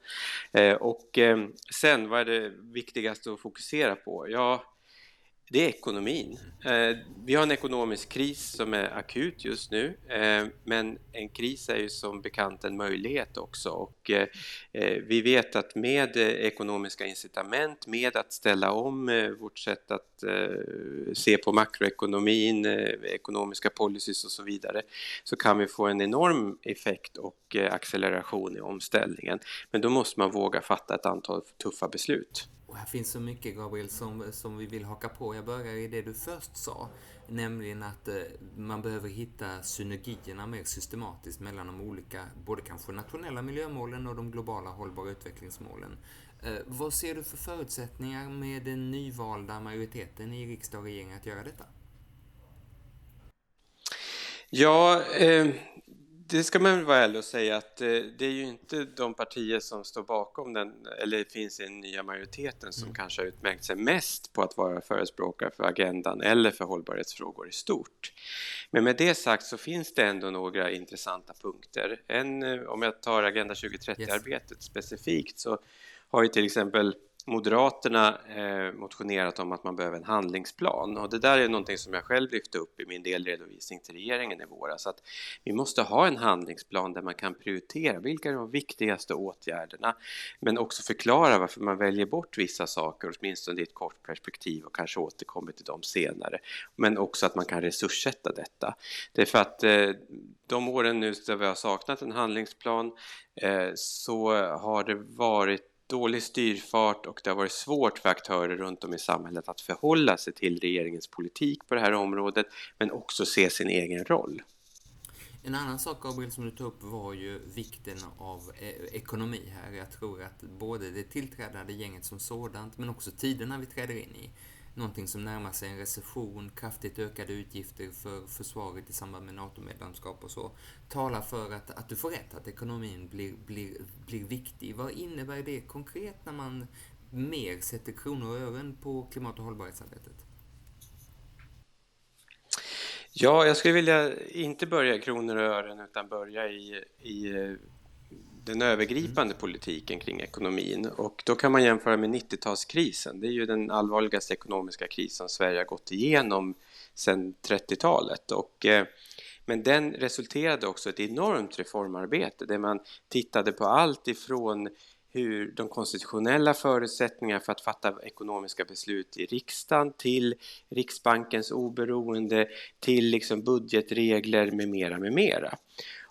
Eh, och eh, sen, vad är det viktigaste att fokusera på? Ja, det är ekonomin. Eh, vi har en ekonomisk kris som är akut just nu, eh, men en kris är ju som bekant en möjlighet också och eh, eh vi vet att med eh, ekonomiska incitament, med att ställa om eh, vårt sätt att se på makroekonomin, ekonomiska policies och så vidare, så kan vi få en enorm effekt och acceleration i omställningen. Men då måste man våga fatta ett antal tuffa beslut. Och här finns så mycket Gabriel som, som vi vill haka på. Jag börjar i det du först sa, nämligen att eh, man behöver hitta synergierna mer systematiskt mellan de olika, både kanske nationella miljömålen och de globala hållbara utvecklingsmålen. Eh, vad ser du för förutsättningar med den nyvalda majoriteten i riksdag och regering att göra detta? Ja, eh, det ska man väl vara ärlig och säga att eh, det är ju inte de partier som står bakom den, eller finns i den nya majoriteten, som mm. kanske har utmärkt sig mest på att vara förespråkare för agendan eller för hållbarhetsfrågor i stort. Men med det sagt så finns det ändå några intressanta punkter. En, eh, om jag tar Agenda 2030-arbetet yes. specifikt så har ju till exempel Moderaterna eh, motionerat om att man behöver en handlingsplan och det där är någonting som jag själv lyfte upp i min delredovisning till regeringen i våras att vi måste ha en handlingsplan där man kan prioritera vilka är de viktigaste åtgärderna men också förklara varför man väljer bort vissa saker åtminstone i ett kort perspektiv och kanske återkommer till dem senare. Men också att man kan resurssätta detta. Det är för att eh, de åren nu där vi har saknat en handlingsplan eh, så har det varit dålig styrfart och det har varit svårt för aktörer runt om i samhället att förhålla sig till regeringens politik på det här området men också se sin egen roll. En annan sak Gabriel som du tog upp var ju vikten av eh, ekonomi här. Jag tror att både det tillträdande gänget som sådant men också tiderna vi träder in i någonting som närmar sig en recession, kraftigt ökade utgifter för försvaret i samband med NATO-medlemskap och så, talar för att, att du får rätt, att ekonomin blir, blir, blir viktig. Vad innebär det konkret när man mer sätter kronor och ören på klimat och hållbarhetsarbetet? Ja, jag skulle vilja inte börja i kronor och ören utan börja i, i den övergripande politiken kring ekonomin och då kan man jämföra med 90-talskrisen. Det är ju den allvarligaste ekonomiska krisen Sverige har gått igenom sedan 30-talet och eh, men den resulterade också i ett enormt reformarbete där man tittade på allt ifrån hur de konstitutionella förutsättningarna för att fatta ekonomiska beslut i riksdagen till Riksbankens oberoende till liksom budgetregler med mera med mera.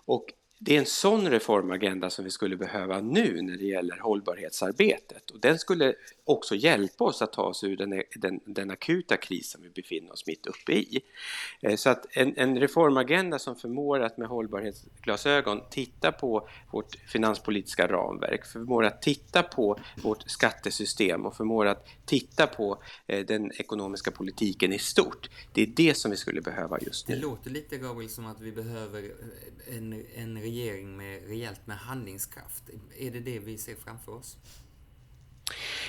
Och det är en sån reformagenda som vi skulle behöva nu när det gäller hållbarhetsarbetet. Och den skulle också hjälpa oss att ta oss ur den, den, den akuta krisen vi befinner oss mitt uppe i. Eh, så att en, en reformagenda som förmår att med hållbarhetsglasögon titta på vårt finanspolitiska ramverk, förmår att titta på vårt skattesystem och förmår att titta på eh, den ekonomiska politiken i stort. Det är det som vi skulle behöva just nu. Det låter lite Gabriel som att vi behöver eh, en, en regering med rejält med handlingskraft. Är det det vi ser framför oss?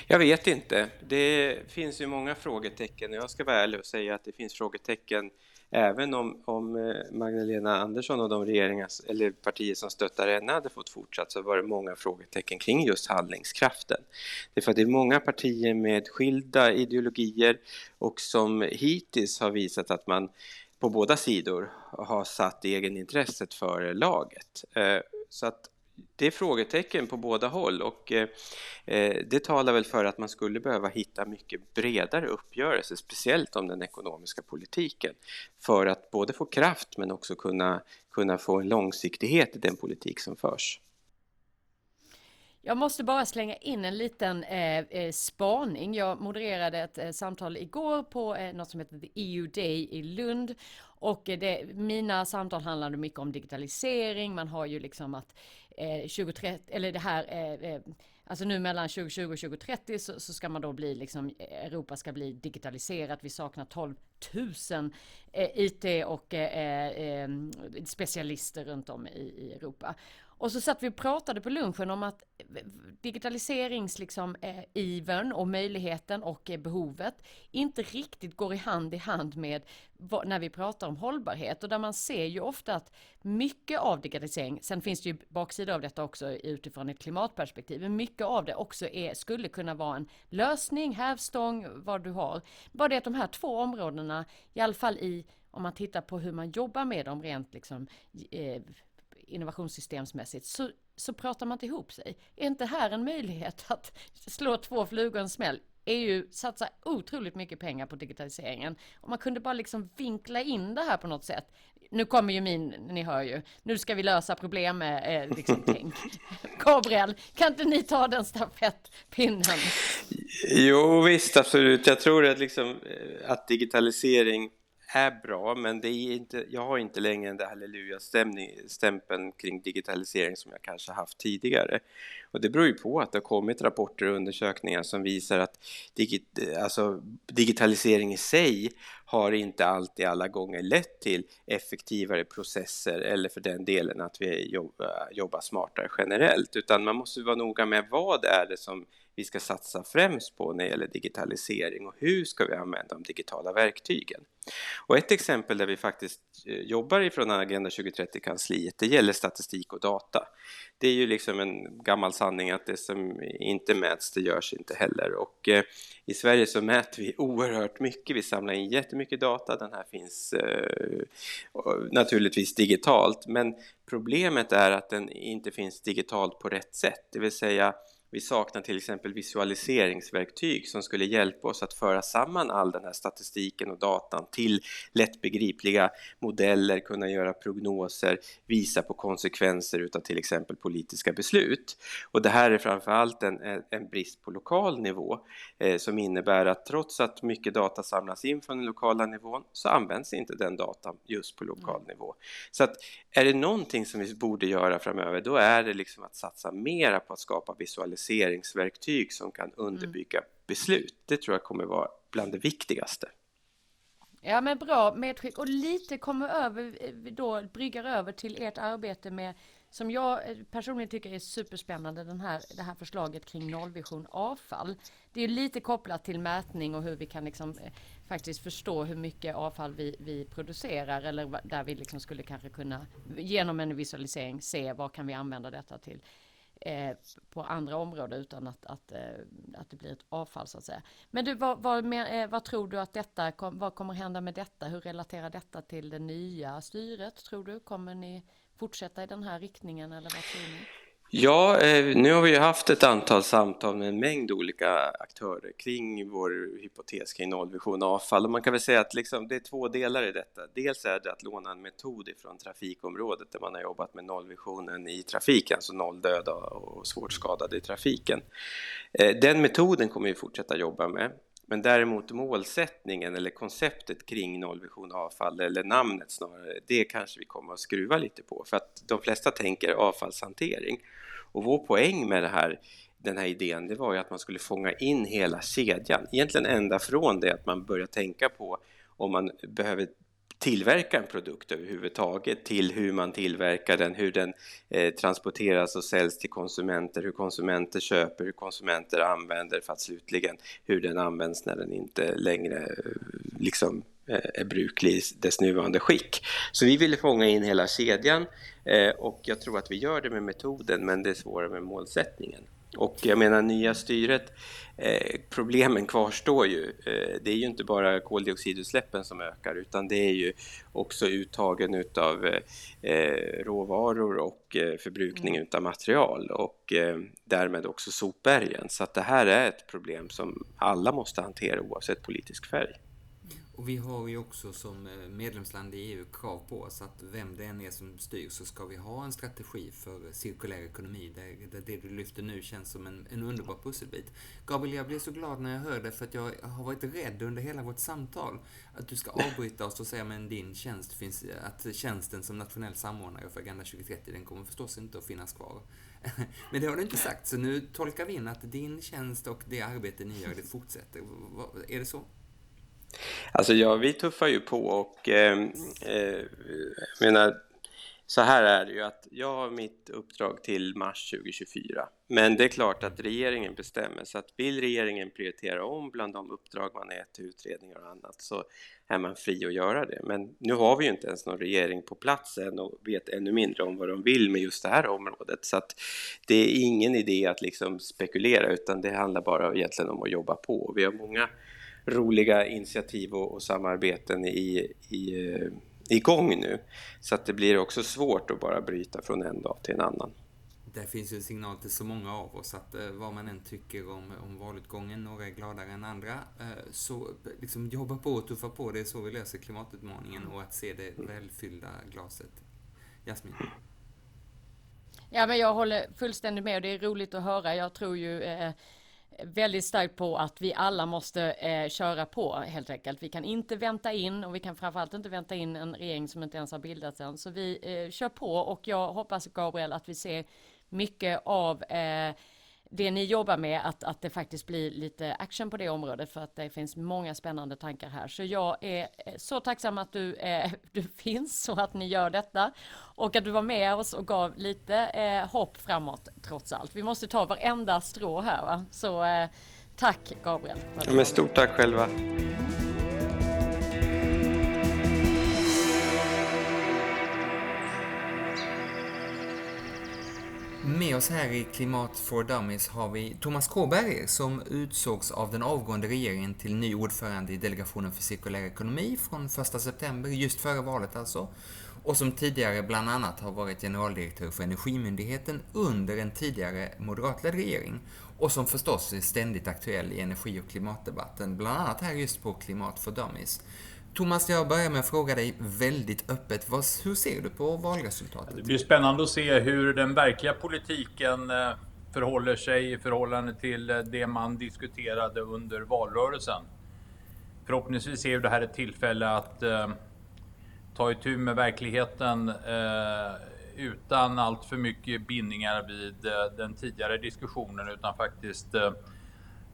Jag vet inte. Det finns ju många frågetecken. Jag ska vara ärlig och säga att det finns frågetecken även om, om eh, Magdalena Andersson och de regeringar, eller partier som stöttar henne hade fått fortsatt så var det många frågetecken kring just handlingskraften. Det är för att det är många partier med skilda ideologier och som hittills har visat att man på båda sidor har satt egenintresset före laget. Eh, så att det är frågetecken på båda håll och eh, eh, det talar väl för att man skulle behöva hitta mycket bredare uppgörelser, speciellt om den ekonomiska politiken, för att både få kraft men också kunna, kunna få en långsiktighet i den politik som förs. Jag måste bara slänga in en liten eh, eh spaning. Jag modererade ett eh, samtal igår på eh, något som heter The EU Day i Lund. Och det, mina samtal handlade mycket om digitalisering. Man har ju liksom att eh, 2030, eller det här eh, eh, Alltså nu mellan 2020 och 2030 så, så, ska man då bli liksom eh, Europa ska bli digitaliserat. Vi saknar 12 000 eh, IT och eh, eh, eh, specialister runt om i, i Europa. Och så satt vi och pratade på lunchen om att digitaliserings liksom, eh, ivern och möjligheten och eh, behovet inte riktigt går i hand i hand med när vi pratar om hållbarhet och där man ser ju ofta att mycket av digitalisering, sen finns det ju baksidor av detta också utifrån ett klimatperspektiv, men mycket av det också är, skulle kunna vara en lösning, hävstång, vad du har. Bara det att de här två områdena, i alla fall i om man tittar på hur man jobbar med dem rent liksom eh, innovationssystemsmässigt så, så pratar man inte ihop sig. Är inte här en möjlighet (laughs) att slå två flugor i en smäll? EU satsar otroligt mycket pengar på digitaliseringen. Om man kunde bara liksom vinkla in det här på något sätt. Nu kommer ju min, ni hör ju, nu ska vi lösa problem med eh, liksom, (laughs) tänk. Gabriel, kan inte ni ta den stafettpinnen? Jo visst, absolut. Jag tror att, liksom, eh, att digitalisering är bra, men det är inte, jag har inte längre den där halleluja-stämpeln kring digitalisering som jag kanske haft tidigare. Och det beror ju på att det har kommit rapporter och undersökningar som visar att digit, alltså, digitalisering i sig har inte alltid alla gånger lett till effektivare processer eller för den delen att vi jobbar, jobbar smartare generellt, utan man måste vara noga med vad är det som vi ska satsa främst på när det gäller digitalisering och hur ska vi använda de digitala verktygen. Och ett exempel där vi faktiskt eh, jobbar ifrån Agenda 2030-kansliet, det gäller statistik och data. Det är ju liksom en gammal sanning att det som inte mäts, det görs inte heller. Och eh, i Sverige så mäter vi oerhört mycket, vi samlar in jättemycket data, den här finns eh, naturligtvis digitalt, men problemet är att den inte finns digitalt på rätt sätt, det vill säga vi saknar till exempel visualiseringsverktyg som skulle hjälpa oss att föra samman all den här statistiken och datan till lättbegripliga modeller, kunna göra prognoser, visa på konsekvenser utav till exempel politiska beslut. Och det här är framförallt en, en brist på lokal nivå eh, som innebär att trots att mycket data samlas in från den lokala nivån så används inte den datan just på lokal nivå. Så att är det någonting som vi borde göra framöver då är det liksom att satsa mera på att skapa visualiseringar visualiseringsverktyg som kan underbygga mm. beslut. Det tror jag kommer vara bland det viktigaste. Ja men bra medskick och lite kommer över då bryggar över till ert arbete med som jag eh, personligen tycker är superspännande den här, det här förslaget kring nollvision avfall. Det är lite kopplat till mätning och hur vi kan liksom eh, faktiskt förstå hur mycket avfall vi, vi producerar eller där vi liksom skulle kanske kunna genom en visualisering se vad kan vi använda detta till eh, på andra områden utan att, att, eh, att det blir ett avfall så att säga. Men du, vad, vad, mer, eh, vad tror du att detta, vad kommer hända med detta? Hur relaterar detta till det nya styret tror du? Kommer ni fortsätta i den här riktningen eller vad tror ni? Ja, eh, nu har vi ju haft ett antal samtal med en mängd olika aktörer kring vår hypotes kring nollvision avfall och man kan väl säga att liksom, det är två delar i detta. Dels är det att låna en metod ifrån trafikområdet där man har jobbat med nollvisionen i trafiken, alltså noll döda och svårt skadade i trafiken. Eh, den metoden kommer vi fortsätta jobba med. Men däremot målsättningen eller konceptet kring nollvision avfall eller namnet snarare, det kanske vi kommer att skruva lite på för att de flesta tänker avfallshantering. Och vår poäng med det här, den här idén, det var ju att man skulle fånga in hela kedjan. Egentligen ända från det att man börjar tänka på om man behöver tillverka en produkt överhuvudtaget till hur man tillverkar den, hur den eh, transporteras och säljs till konsumenter, hur konsumenter köper, hur konsumenter använder för att slutligen hur den används när den inte längre eh, liksom är bruklig i dess nuvarande skick. Så vi ville fånga in hela kedjan eh, och jag tror att vi gör det med metoden men det är svårare med målsättningen. Och jag menar nya styret, eh, problemen kvarstår ju. Eh, det är ju inte bara koldioxidutsläppen som ökar utan det är ju också uttagen utav eh, råvaror och eh, förbrukning mm. utav material och eh, därmed också sopbergen. Så att det här är ett problem som alla måste hantera oavsett politisk färg. Och vi har ju också som eh, medlemsland i EU krav på oss att vem det än är som styr så ska vi ha en strategi för cirkulär ekonomi. Där, det du lyfter nu känns som en, en underbar pusselbit. Gabriel, jag blir så glad när jag hörde för att jag har varit rädd under hela vårt samtal att du ska avbryta oss och säga men din tjänst finns, att tjänsten som nationell samordnare för Agenda 2030 den kommer förstås inte att finnas kvar. (laughs) Men det har du inte sagt, så nu tolkar vi in att din tjänst och det arbete ni gör, det fortsätter. Är det så? Alltså ja, vi tuffar ju på och eh, eh, menar, så här är det ju att jag har mitt uppdrag till mars 2024. Men det är klart att regeringen bestämmer så att vill regeringen prioritera om bland de uppdrag man är till utredningar och annat så är man fri att göra det. Men nu har vi ju inte ens någon regering på plats än och vet ännu mindre om vad de vill med just det här området. Så att det är ingen idé att liksom spekulera utan det handlar bara egentligen om att jobba på. Vi har många roliga initiativ och, och samarbeten i, i eh, igång nu. Så att det blir också svårt att bara bryta från en dag till en annan. Det finns ju en signal till så många av oss att eh, vad man än tycker om, om valutgången, några är gladare än andra, eh, så liksom jobba på och tuffa på, det är så vi löser klimatutmaningen och att se det välfyllda glaset. Jasmin? Ja, men jag håller fullständigt med och det är roligt att höra. Jag tror ju eh, väldigt starkt på att vi alla måste eh, köra på helt enkelt. Vi kan inte vänta in och vi kan framförallt inte vänta in en regering som inte ens har bildats än. Så vi eh, kör på och jag hoppas Gabriel att vi ser mycket av eh, det ni jobbar med, att, att det faktiskt blir lite action på det området för att det finns många spännande tankar här. Så jag är eh, så tacksam att du, eh, (laughs) du finns och att ni gör detta och att du var med oss och gav lite eh, hopp framåt trots allt. Vi måste ta varenda strå här va? Så eh, tack Gabriel. Ja, men stort tack själva. Med oss här i Klimat for Dummies har vi Thomas Kåberger som utsågs av den avgående regeringen till ny ordförande i Delegationen för cirkulär ekonomi från 1 september, just före valet alltså. Och som tidigare bland annat har varit generaldirektör för Energimyndigheten under en tidigare moderatledd regering. Och som förstås är ständigt aktuell i energi och klimatdebatten, bland annat här just på Klimat for Dummies. Thomas, jag börjar med att fråga dig väldigt öppet. hur ser du på valresultatet? Det blir spännande att se hur den verkliga politiken eh, förhåller sig i förhållande till eh, det man diskuterade under valrörelsen. Förhoppningsvis är det här ett tillfälle att eh, ta itu med verkligheten utan allt för mycket bindningar vid den tidigare diskussionen utan faktiskt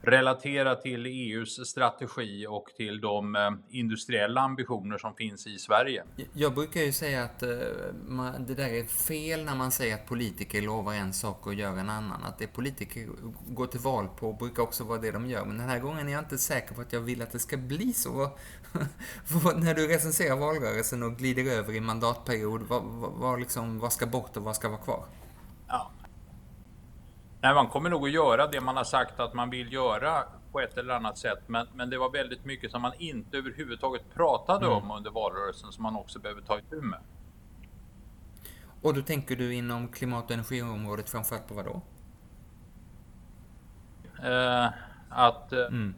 relatera till EUs strategi och till de eh, industriella ambitioner som finns i Sverige. Jag brukar ju säga att eh, det där är fel när man säger att politiker lovar en sak och gör en annan. Att det politiker går till val på brukar också vara det de gör. Men den här gången är jag inte säker på att jag vill att det ska bli så. (laughs) när du recenserar valrörelsen och glider över i mandatperiod, vad, vad, liksom, vad ska bort och vad ska vara kvar? Ja, Nej, man kommer nog att göra det man har sagt att man vill göra på ett eller annat sätt. Men, men det var väldigt mycket som man inte överhuvudtaget pratade mm. om under valrörelsen som man också behöver ta itu med. Och då tänker du inom klimat och energiområdet framförallt på vad då? Eh, att eh, mm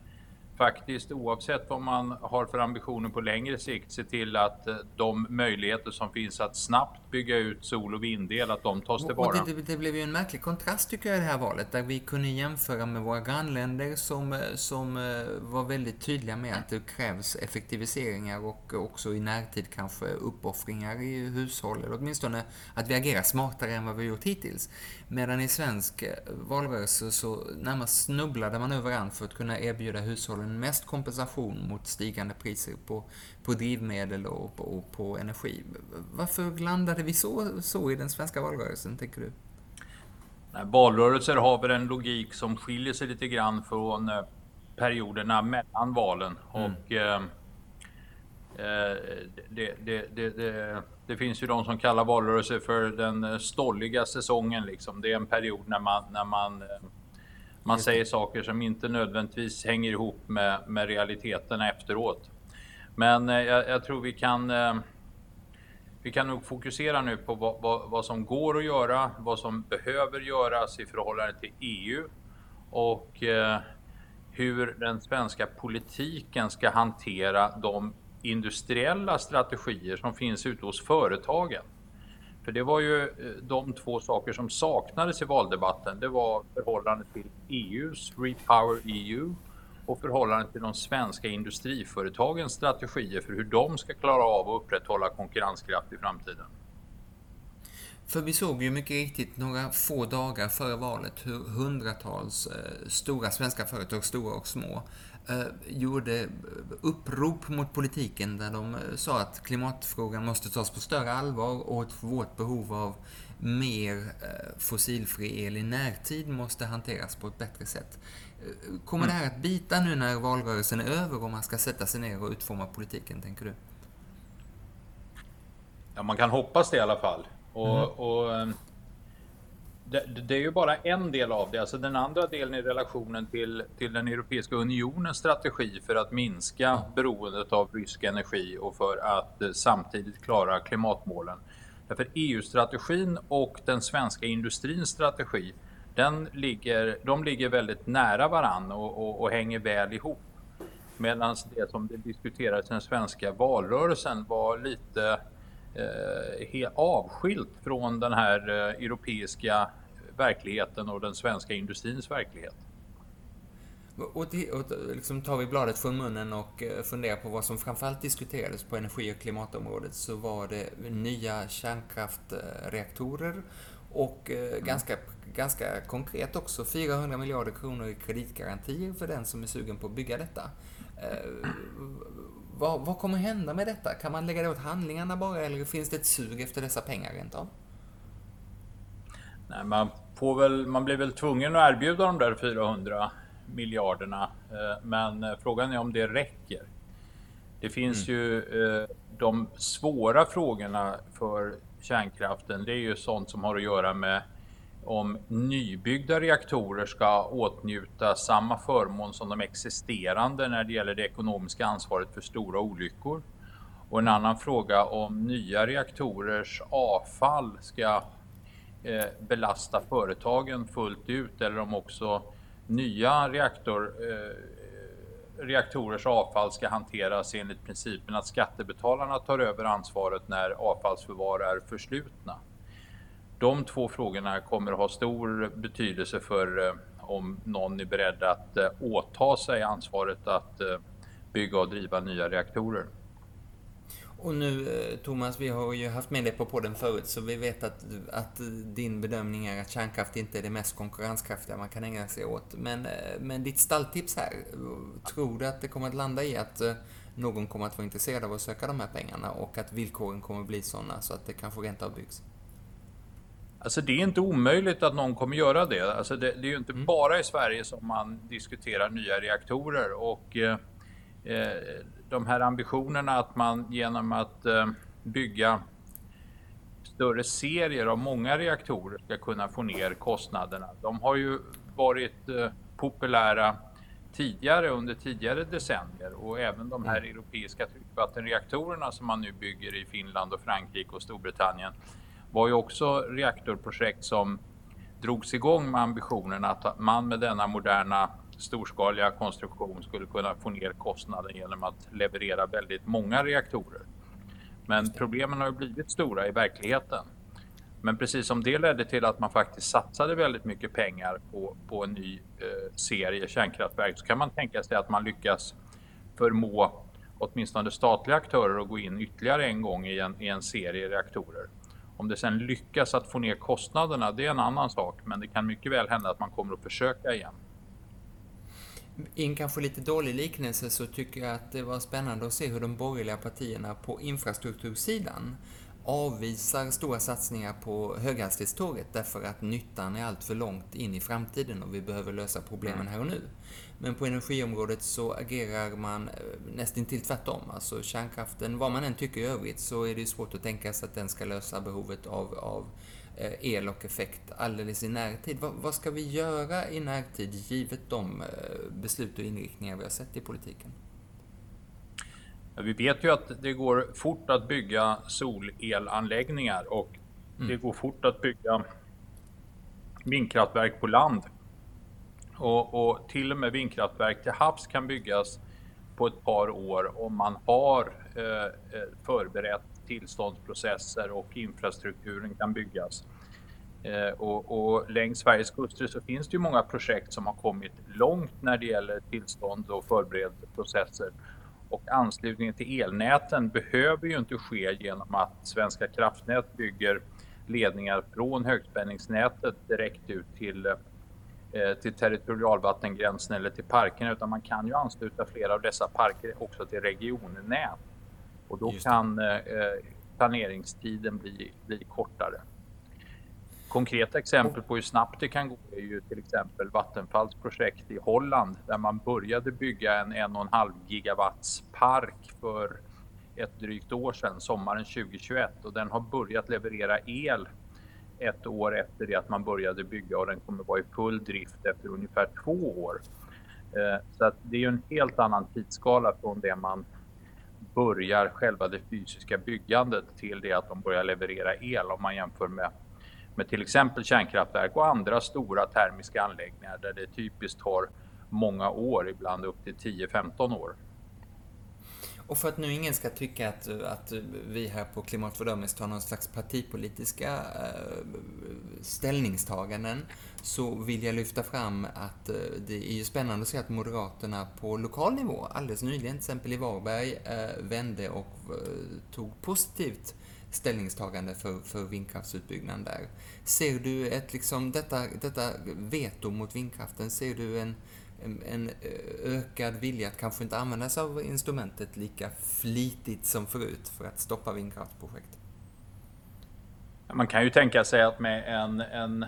faktiskt oavsett vad man har för ambitioner på längre sikt se till att eh, de möjligheter som finns att snabbt bygga ut sol och vindel, att de tas tillvara. Det, det, blev ju en märklig kontrast tycker jag i det här valet, där vi kunde jämföra med våra grannländer som, eh, som eh, var väldigt tydliga med att det krävs effektiviseringar och också i närtid kanske uppoffringar i hushåll, eller åtminstone att vi agerar smartare än vad vi gjort hittills. Medan i svensk valrörelse så närmast snubblade man överallt för att kunna erbjuda hushållen mest kompensation mot stigande priser på, på drivmedel och på, och på energi. Varför landade vi så, så i den svenska valrörelsen, tänker du? Nej, valrörelser har väl en logik som skiljer sig lite grann från eh, perioderna mellan valen. Mm. Och eh, eh det, det, det, det, finns ju de som kallar valrörelser för den stolliga säsongen. Liksom. Det är en period när man, när man eh, man säger saker som inte nödvändigtvis hänger ihop med, med realiteten efteråt. Men eh, jag, jag, tror vi kan eh, vi kan nog fokusera nu på vad, vad, vad, som går att göra, vad som behöver göras i förhållande till EU och eh, hur den svenska politiken ska hantera de industriella strategier som finns ute hos företagen. För det var ju eh, de två saker som saknades i valdebatten. Det var förhållandet till EUs Repower EU och förhållandet till de svenska industriföretagens strategier för hur de ska klara av att upprätthålla konkurrenskraft i framtiden. För vi såg ju mycket riktigt några få dagar före valet hur hundratals eh, stora svenska företag, stora och små, eh, gjorde upprop mot politiken där de eh, sa att klimatfrågan måste tas på större allvar och att vårt behov av mer eh, fossilfri el i närtid måste hanteras på ett bättre sätt. Kommer det här att bita nu när valrörelsen är över och man ska sätta sig ner och utforma politiken, tänker du? Ja, man kan hoppas det i alla fall. Och, mm. och ehm, det, det, är ju bara en del av det. Alltså den andra delen i relationen till, till den Europeiska unionens strategi för att minska beroendet av rysk energi och för att eh, samtidigt klara klimatmålen. Därför EU-strategin och den svenska industrins strategi, den ligger, de ligger väldigt nära varann och, och, och hänger väl ihop. Medan det som det diskuterades i den svenska valrörelsen var lite eh, avskilt från den här eh, europeiska verkligheten och den svenska industrins verklighet. Och, det, och liksom tar vi bladet från munnen och eh, funderar på vad som framförallt diskuterades på energi och klimatområdet så var det nya kärnkraftreaktorer och eh, mm. ganska, ganska konkret också 400 miljarder kronor i kreditgarantier för den som är sugen på att bygga detta. Eh, vad, vad kommer hända med detta? Kan man lägga det åt handlingarna bara eller finns det ett sug efter dessa pengar rent av? Nej, man, får väl, man blir väl tvungen att erbjuda de där 400 miljarderna. Eh, men frågan är om det räcker. Det finns mm. ju de svåra frågorna för kärnkraften. Det är ju sånt som har att göra med om nybyggda reaktorer ska åtnjuta samma förmån som de existerande när det gäller det ekonomiska ansvaret för stora olyckor. Och en annan fråga om nya reaktorers avfall ska eh, belasta företagen fullt ut eller om också nya reaktor, eh, reaktorers avfall ska hanteras enligt principen att skattebetalarna tar över ansvaret när avfallsförvar är förslutna. De två frågorna kommer att ha stor betydelse för eh, om någon är beredd att eh, åta sig ansvaret att eh, bygga och driva nya reaktorer. Och nu Thomas, vi har ju haft med dig på podden förut så vi vet att, att din bedömning är att kärnkraft inte är det mest konkurrenskraftiga man kan ägna sig åt. Men, men ditt stalltips här, tror du att det kommer att landa i att någon kommer att vara intresserad av att söka de här pengarna och att villkoren kommer att bli sådana så att det kanske rent av byggs? Alltså det är inte omöjligt att någon kommer göra det. Alltså det, det är ju inte mm. bara i Sverige som man diskuterar nya reaktorer och eh, eh, de här ambitionerna att man genom att eh, bygga större serier av många reaktorer ska kunna få ner kostnaderna. De har ju varit eh, populära tidigare under tidigare decennier och även de här mm. europeiska tryckvattenreaktorerna som man nu bygger i Finland och Frankrike och Storbritannien var ju också reaktorprojekt som drogs igång med ambitionen att man med denna moderna storskaliga konstruktion skulle kunna få ner kostnaden genom att leverera väldigt många reaktorer. Men problemen har ju blivit stora i verkligheten. Men precis som det ledde till att man faktiskt satsade väldigt mycket pengar på, på en ny eh, serie kärnkraftverk så kan man tänka sig att man lyckas förmå åtminstone statliga aktörer att gå in ytterligare en gång i en, i en serie reaktorer. Om det sen lyckas att få ner kostnaderna, det är en annan sak. Men det kan mycket väl hända att man kommer att försöka igen. I en kanske lite dålig liknelse så tycker jag att det var spännande att se hur de borgerliga partierna på infrastruktursidan avvisar stora satsningar på höghastighetståget därför att nyttan är allt för långt in i framtiden och vi behöver lösa problemen här och nu. Men på energiområdet så agerar man eh, nästan till tvärtom. Alltså kärnkraften, vad man än tycker i övrigt, så är det svårt att tänka sig att den ska lösa behovet av, av eh, el och effekt alldeles i närtid. Vad, vad ska vi göra i närtid givet de eh, beslut och inriktningar vi har sett i politiken? Vi vet ju att det går fort att bygga solelanläggningar och mm. det går fort att bygga vindkraftverk på land. Och, och, till och med vindkraftverk till havs kan byggas på ett par år om man har eh, eh förberett tillståndsprocesser och infrastrukturen kan byggas. Eh, och, och längs Sveriges kuster så finns det ju många projekt som har kommit långt när det gäller tillstånd och förberedelseprocesser. Och anslutningen till elnäten behöver ju inte ske genom att Svenska kraftnät bygger ledningar från högspänningsnätet direkt ut till, eh, till territorialvattengränsen eller till parkerna utan man kan ju ansluta flera av dessa parker också till regionnät. Och då kan eh, planeringstiden bli, bli kortare. Konkreta exempel på hur snabbt det kan gå är ju till exempel Vattenfalls projekt i Holland där man började bygga en 1,5 gigawatts park för ett drygt år sedan, sommaren 2021 och den har börjat leverera el ett år efter det att man började bygga och den kommer vara i full drift efter ungefär två år. Eh, så att det är ju en helt annan tidsskala från det man börjar själva det fysiska byggandet till det att de börjar leverera el om man jämför med, med till exempel kärnkraftverk och andra stora termiska anläggningar där det typiskt tar många år, ibland upp till 10-15 år. Och för att nu ingen ska tycka att, att vi här på Klimatfördömning tar någon slags partipolitiska äh, ställningstaganden så vill jag lyfta fram att äh, det är ju spännande att se att Moderaterna på lokal nivå alldeles nyligen, till exempel i Varberg, äh, vände och tog positivt ställningstagande för, för vindkraftsutbyggnaden där. Ser du ett, liksom, detta, detta veto mot vindkraften, ser du en en en eh, ökad vilja att kanske inte använda sig av instrumentet lika flitigt som förut för att stoppa vindkraftsprojekt? Man kan ju tänka sig att med en, en,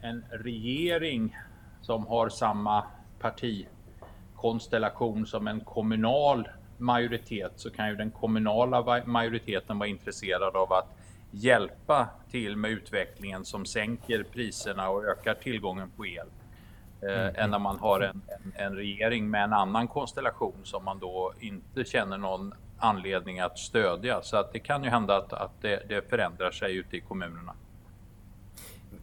en regering som har samma partikonstellation som en kommunal majoritet så kan ju den kommunala majoriteten vara intresserad av att hjälpa till med utvecklingen som sänker priserna och ökar tillgången på el. Eh, mm. än när man har en, en, en, regering med en annan konstellation som man då inte känner någon anledning att stödja. Så att det kan ju hända att, att det, det förändrar sig ute i kommunerna.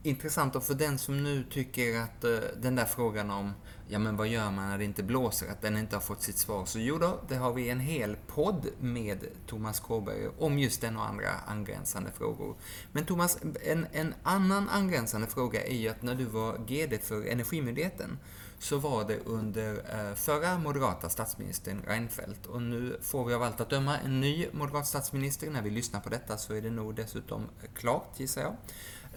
Intressant och för den som nu tycker att uh, den där frågan om ja men vad gör man när det inte blåser, att den inte har fått sitt svar. Så jo då, det har vi en hel podd med Thomas Kåberg om just den och andra angränsande frågor. Men Thomas, en, en annan angränsande fråga är ju att när du var GD för Energimyndigheten så var det under eh, förra moderata statsministern Reinfeldt och nu får vi av allt att döma en ny moderat statsminister. När vi lyssnar på detta så är det nog dessutom klart, gissar jag.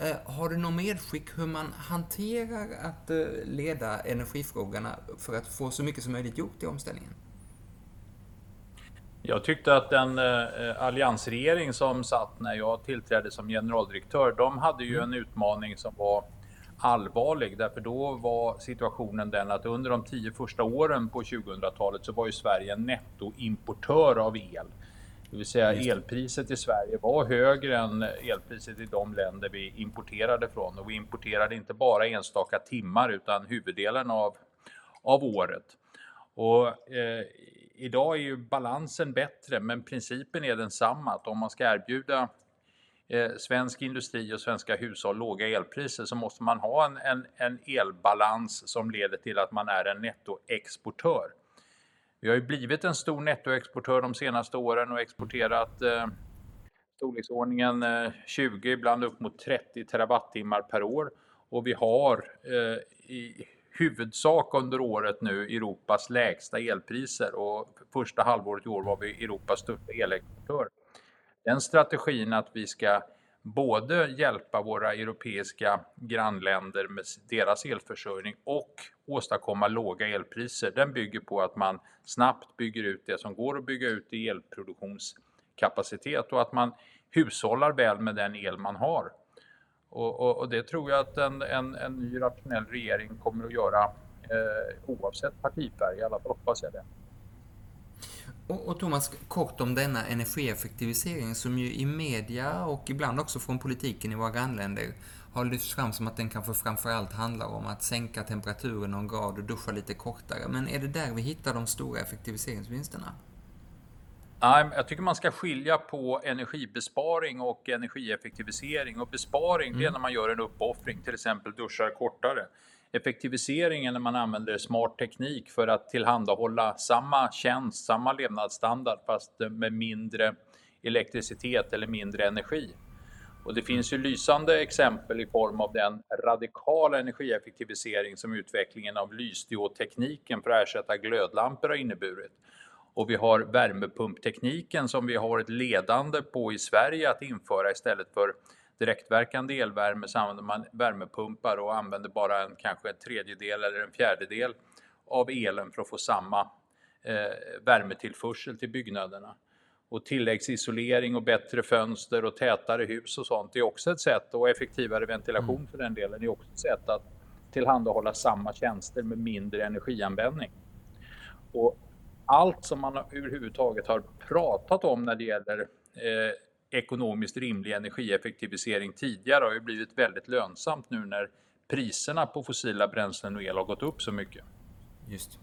Eh, har du något medskick hur man hanterar att eh, leda energifrågorna för att få så mycket som möjligt gjort i omställningen? Jag tyckte att den eh, alliansregering som satt när jag tillträdde som generaldirektör, de hade ju mm. en utmaning som var allvarlig. Därför då var situationen den att under de tio första åren på 2000-talet så var ju Sverige en nettoimportör av el. Det vill säga elpriset i Sverige var högre än elpriset i de länder vi importerade från. Och vi importerade inte bara enstaka timmar utan huvuddelen av, av året. Och, eh, idag är ju balansen bättre men principen är densamma. Att om man ska erbjuda eh, svensk industri och svenska hushåll låga elpriser så måste man ha en, en, en elbalans som leder till att man är en nettoexportör. Vi har ju blivit en stor nettoexportör de senaste åren och exporterat eh, storleksordningen eh, 20, ibland upp mot 30 terawattimmar per år. Och vi har eh, i huvudsak under året nu Europas lägsta elpriser och första halvåret i år var vi Europas största elexportör. Den strategin att vi ska både hjälpa våra europeiska grannländer med deras elförsörjning och åstadkomma låga elpriser. Den bygger på att man snabbt bygger ut det som går att bygga ut i elproduktionskapacitet och att man hushållar väl med den el man har. Och, och, och det tror jag att en, en, en, ny rationell regering kommer att göra eh, oavsett partifärg, i alla fall hoppas jag det. Och, och Thomas, kort om denna energieffektivisering som ju i media och ibland också från politiken i våra grannländer har lyfts fram som att den kanske framförallt handlar om att sänka temperaturen någon grad och duscha lite kortare. Men är det där vi hittar de stora effektiviseringsvinsterna? Nej, jag tycker man ska skilja på energibesparing och energieffektivisering. Och besparing, mm. det är mm. när man gör en uppoffring, till exempel duschar kortare. Effektivisering när man använder smart teknik för att tillhandahålla samma tjänst, samma levnadsstandard fast med mindre elektricitet eller mindre energi. Och det finns ju lysande exempel i form av den radikala energieffektivisering som utvecklingen av lysdiodtekniken för att ersätta glödlampor har inneburit. Och vi har värmepumptekniken som vi har varit ledande på i Sverige att införa istället för direktverkande elvärme så använder man värmepumpar och använder bara en, kanske en tredjedel eller en fjärdedel av elen för att få samma eh, värmetillförsel till byggnaderna. Och tilläggsisolering och bättre fönster och tätare hus och sånt är också ett sätt, och effektivare ventilation mm. för den delen, är också ett sätt att tillhandahålla samma tjänster med mindre energianvändning. Och allt som man överhuvudtaget har pratat om när det gäller eh, ekonomiskt rimlig energieffektivisering tidigare har ju blivit väldigt lönsamt nu när priserna på fossila bränslen och el har gått upp så mycket. Just.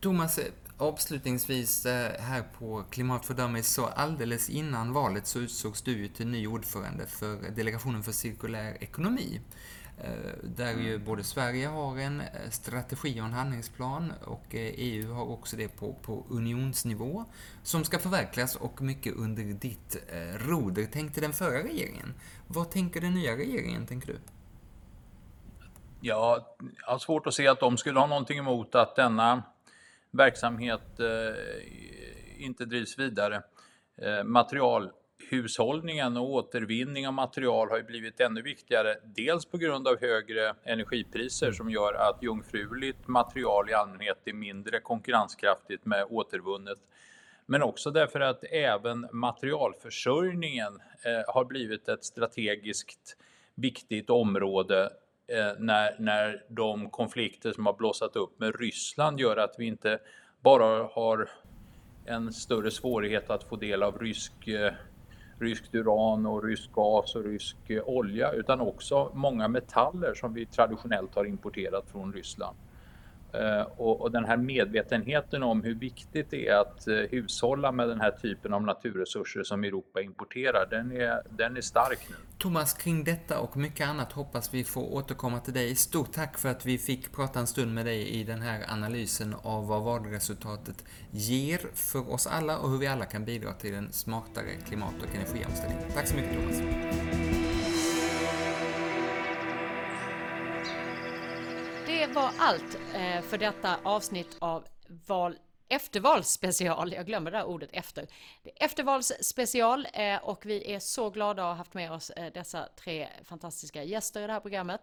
Thomas, avslutningsvis eh, här på Klimat så alldeles innan valet så utsågs du ju till ny ordförande för Delegationen för cirkulär ekonomi. Eh, där ju mm. både Sverige har en eh, strategi och en handlingsplan och EU eh, e har också det på, på unionsnivå som ska förverkligas och mycket under ditt roder, tänkte den förra regeringen. Vad tänker den nya regeringen, tänker du? Ja, jag har svårt att se att de skulle ha någonting emot att denna verksamhet inte drivs vidare. Material hushållningen och återvinning av material har ju blivit ännu viktigare. Dels på grund av högre energipriser som gör att jungfruligt material i allmänhet är mindre konkurrenskraftigt med återvunnet. Men också därför att även materialförsörjningen eh, har blivit ett strategiskt viktigt område eh, när, när de konflikter som har blossat upp med Ryssland gör att vi inte bara har en större svårighet att få del av rysk eh, ryskt uran och rysk gas och rysk olja utan också många metaller som vi traditionellt har importerat från Ryssland. Eh, och, och, den här medvetenheten om hur viktigt det är att eh, hushålla med den här typen av naturresurser som Europa importerar, den är, den är stark nu. Thomas, kring detta och mycket annat hoppas vi få återkomma till dig. Stort tack för att vi fick prata en stund med dig i den här analysen av vad valresultatet ger för oss alla och hur vi alla kan bidra till en smartare klimat och energiomställning. Tack så mycket Thomas. Var allt eh, för detta avsnitt av val eftervalsspecial. Jag glömmer det där ordet efter. Det är eftervalsspecial eh, och vi är så glada att ha haft med oss eh, dessa tre fantastiska gäster i det här programmet.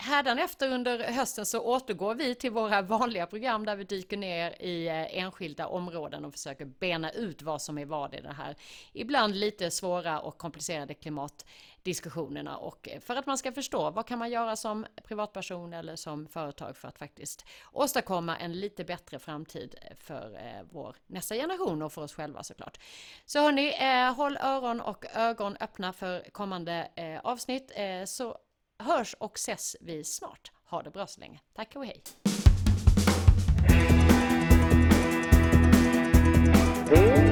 Hädanefter under hösten så återgår vi till våra vanliga program där vi dyker ner i eh, enskilda områden och försöker bena ut vad som är vad i det här ibland lite svåra och komplicerade klimatdiskussionerna och eh, för att man ska förstå vad kan man göra som privatperson eller som företag för att faktiskt åstadkomma en lite bättre framtid eh, för vår nästa generation och för oss själva såklart. Så hörni, håll öron och ögon öppna för kommande avsnitt så hörs och ses vi snart. Ha det bra så länge. Tack och hej! Mm.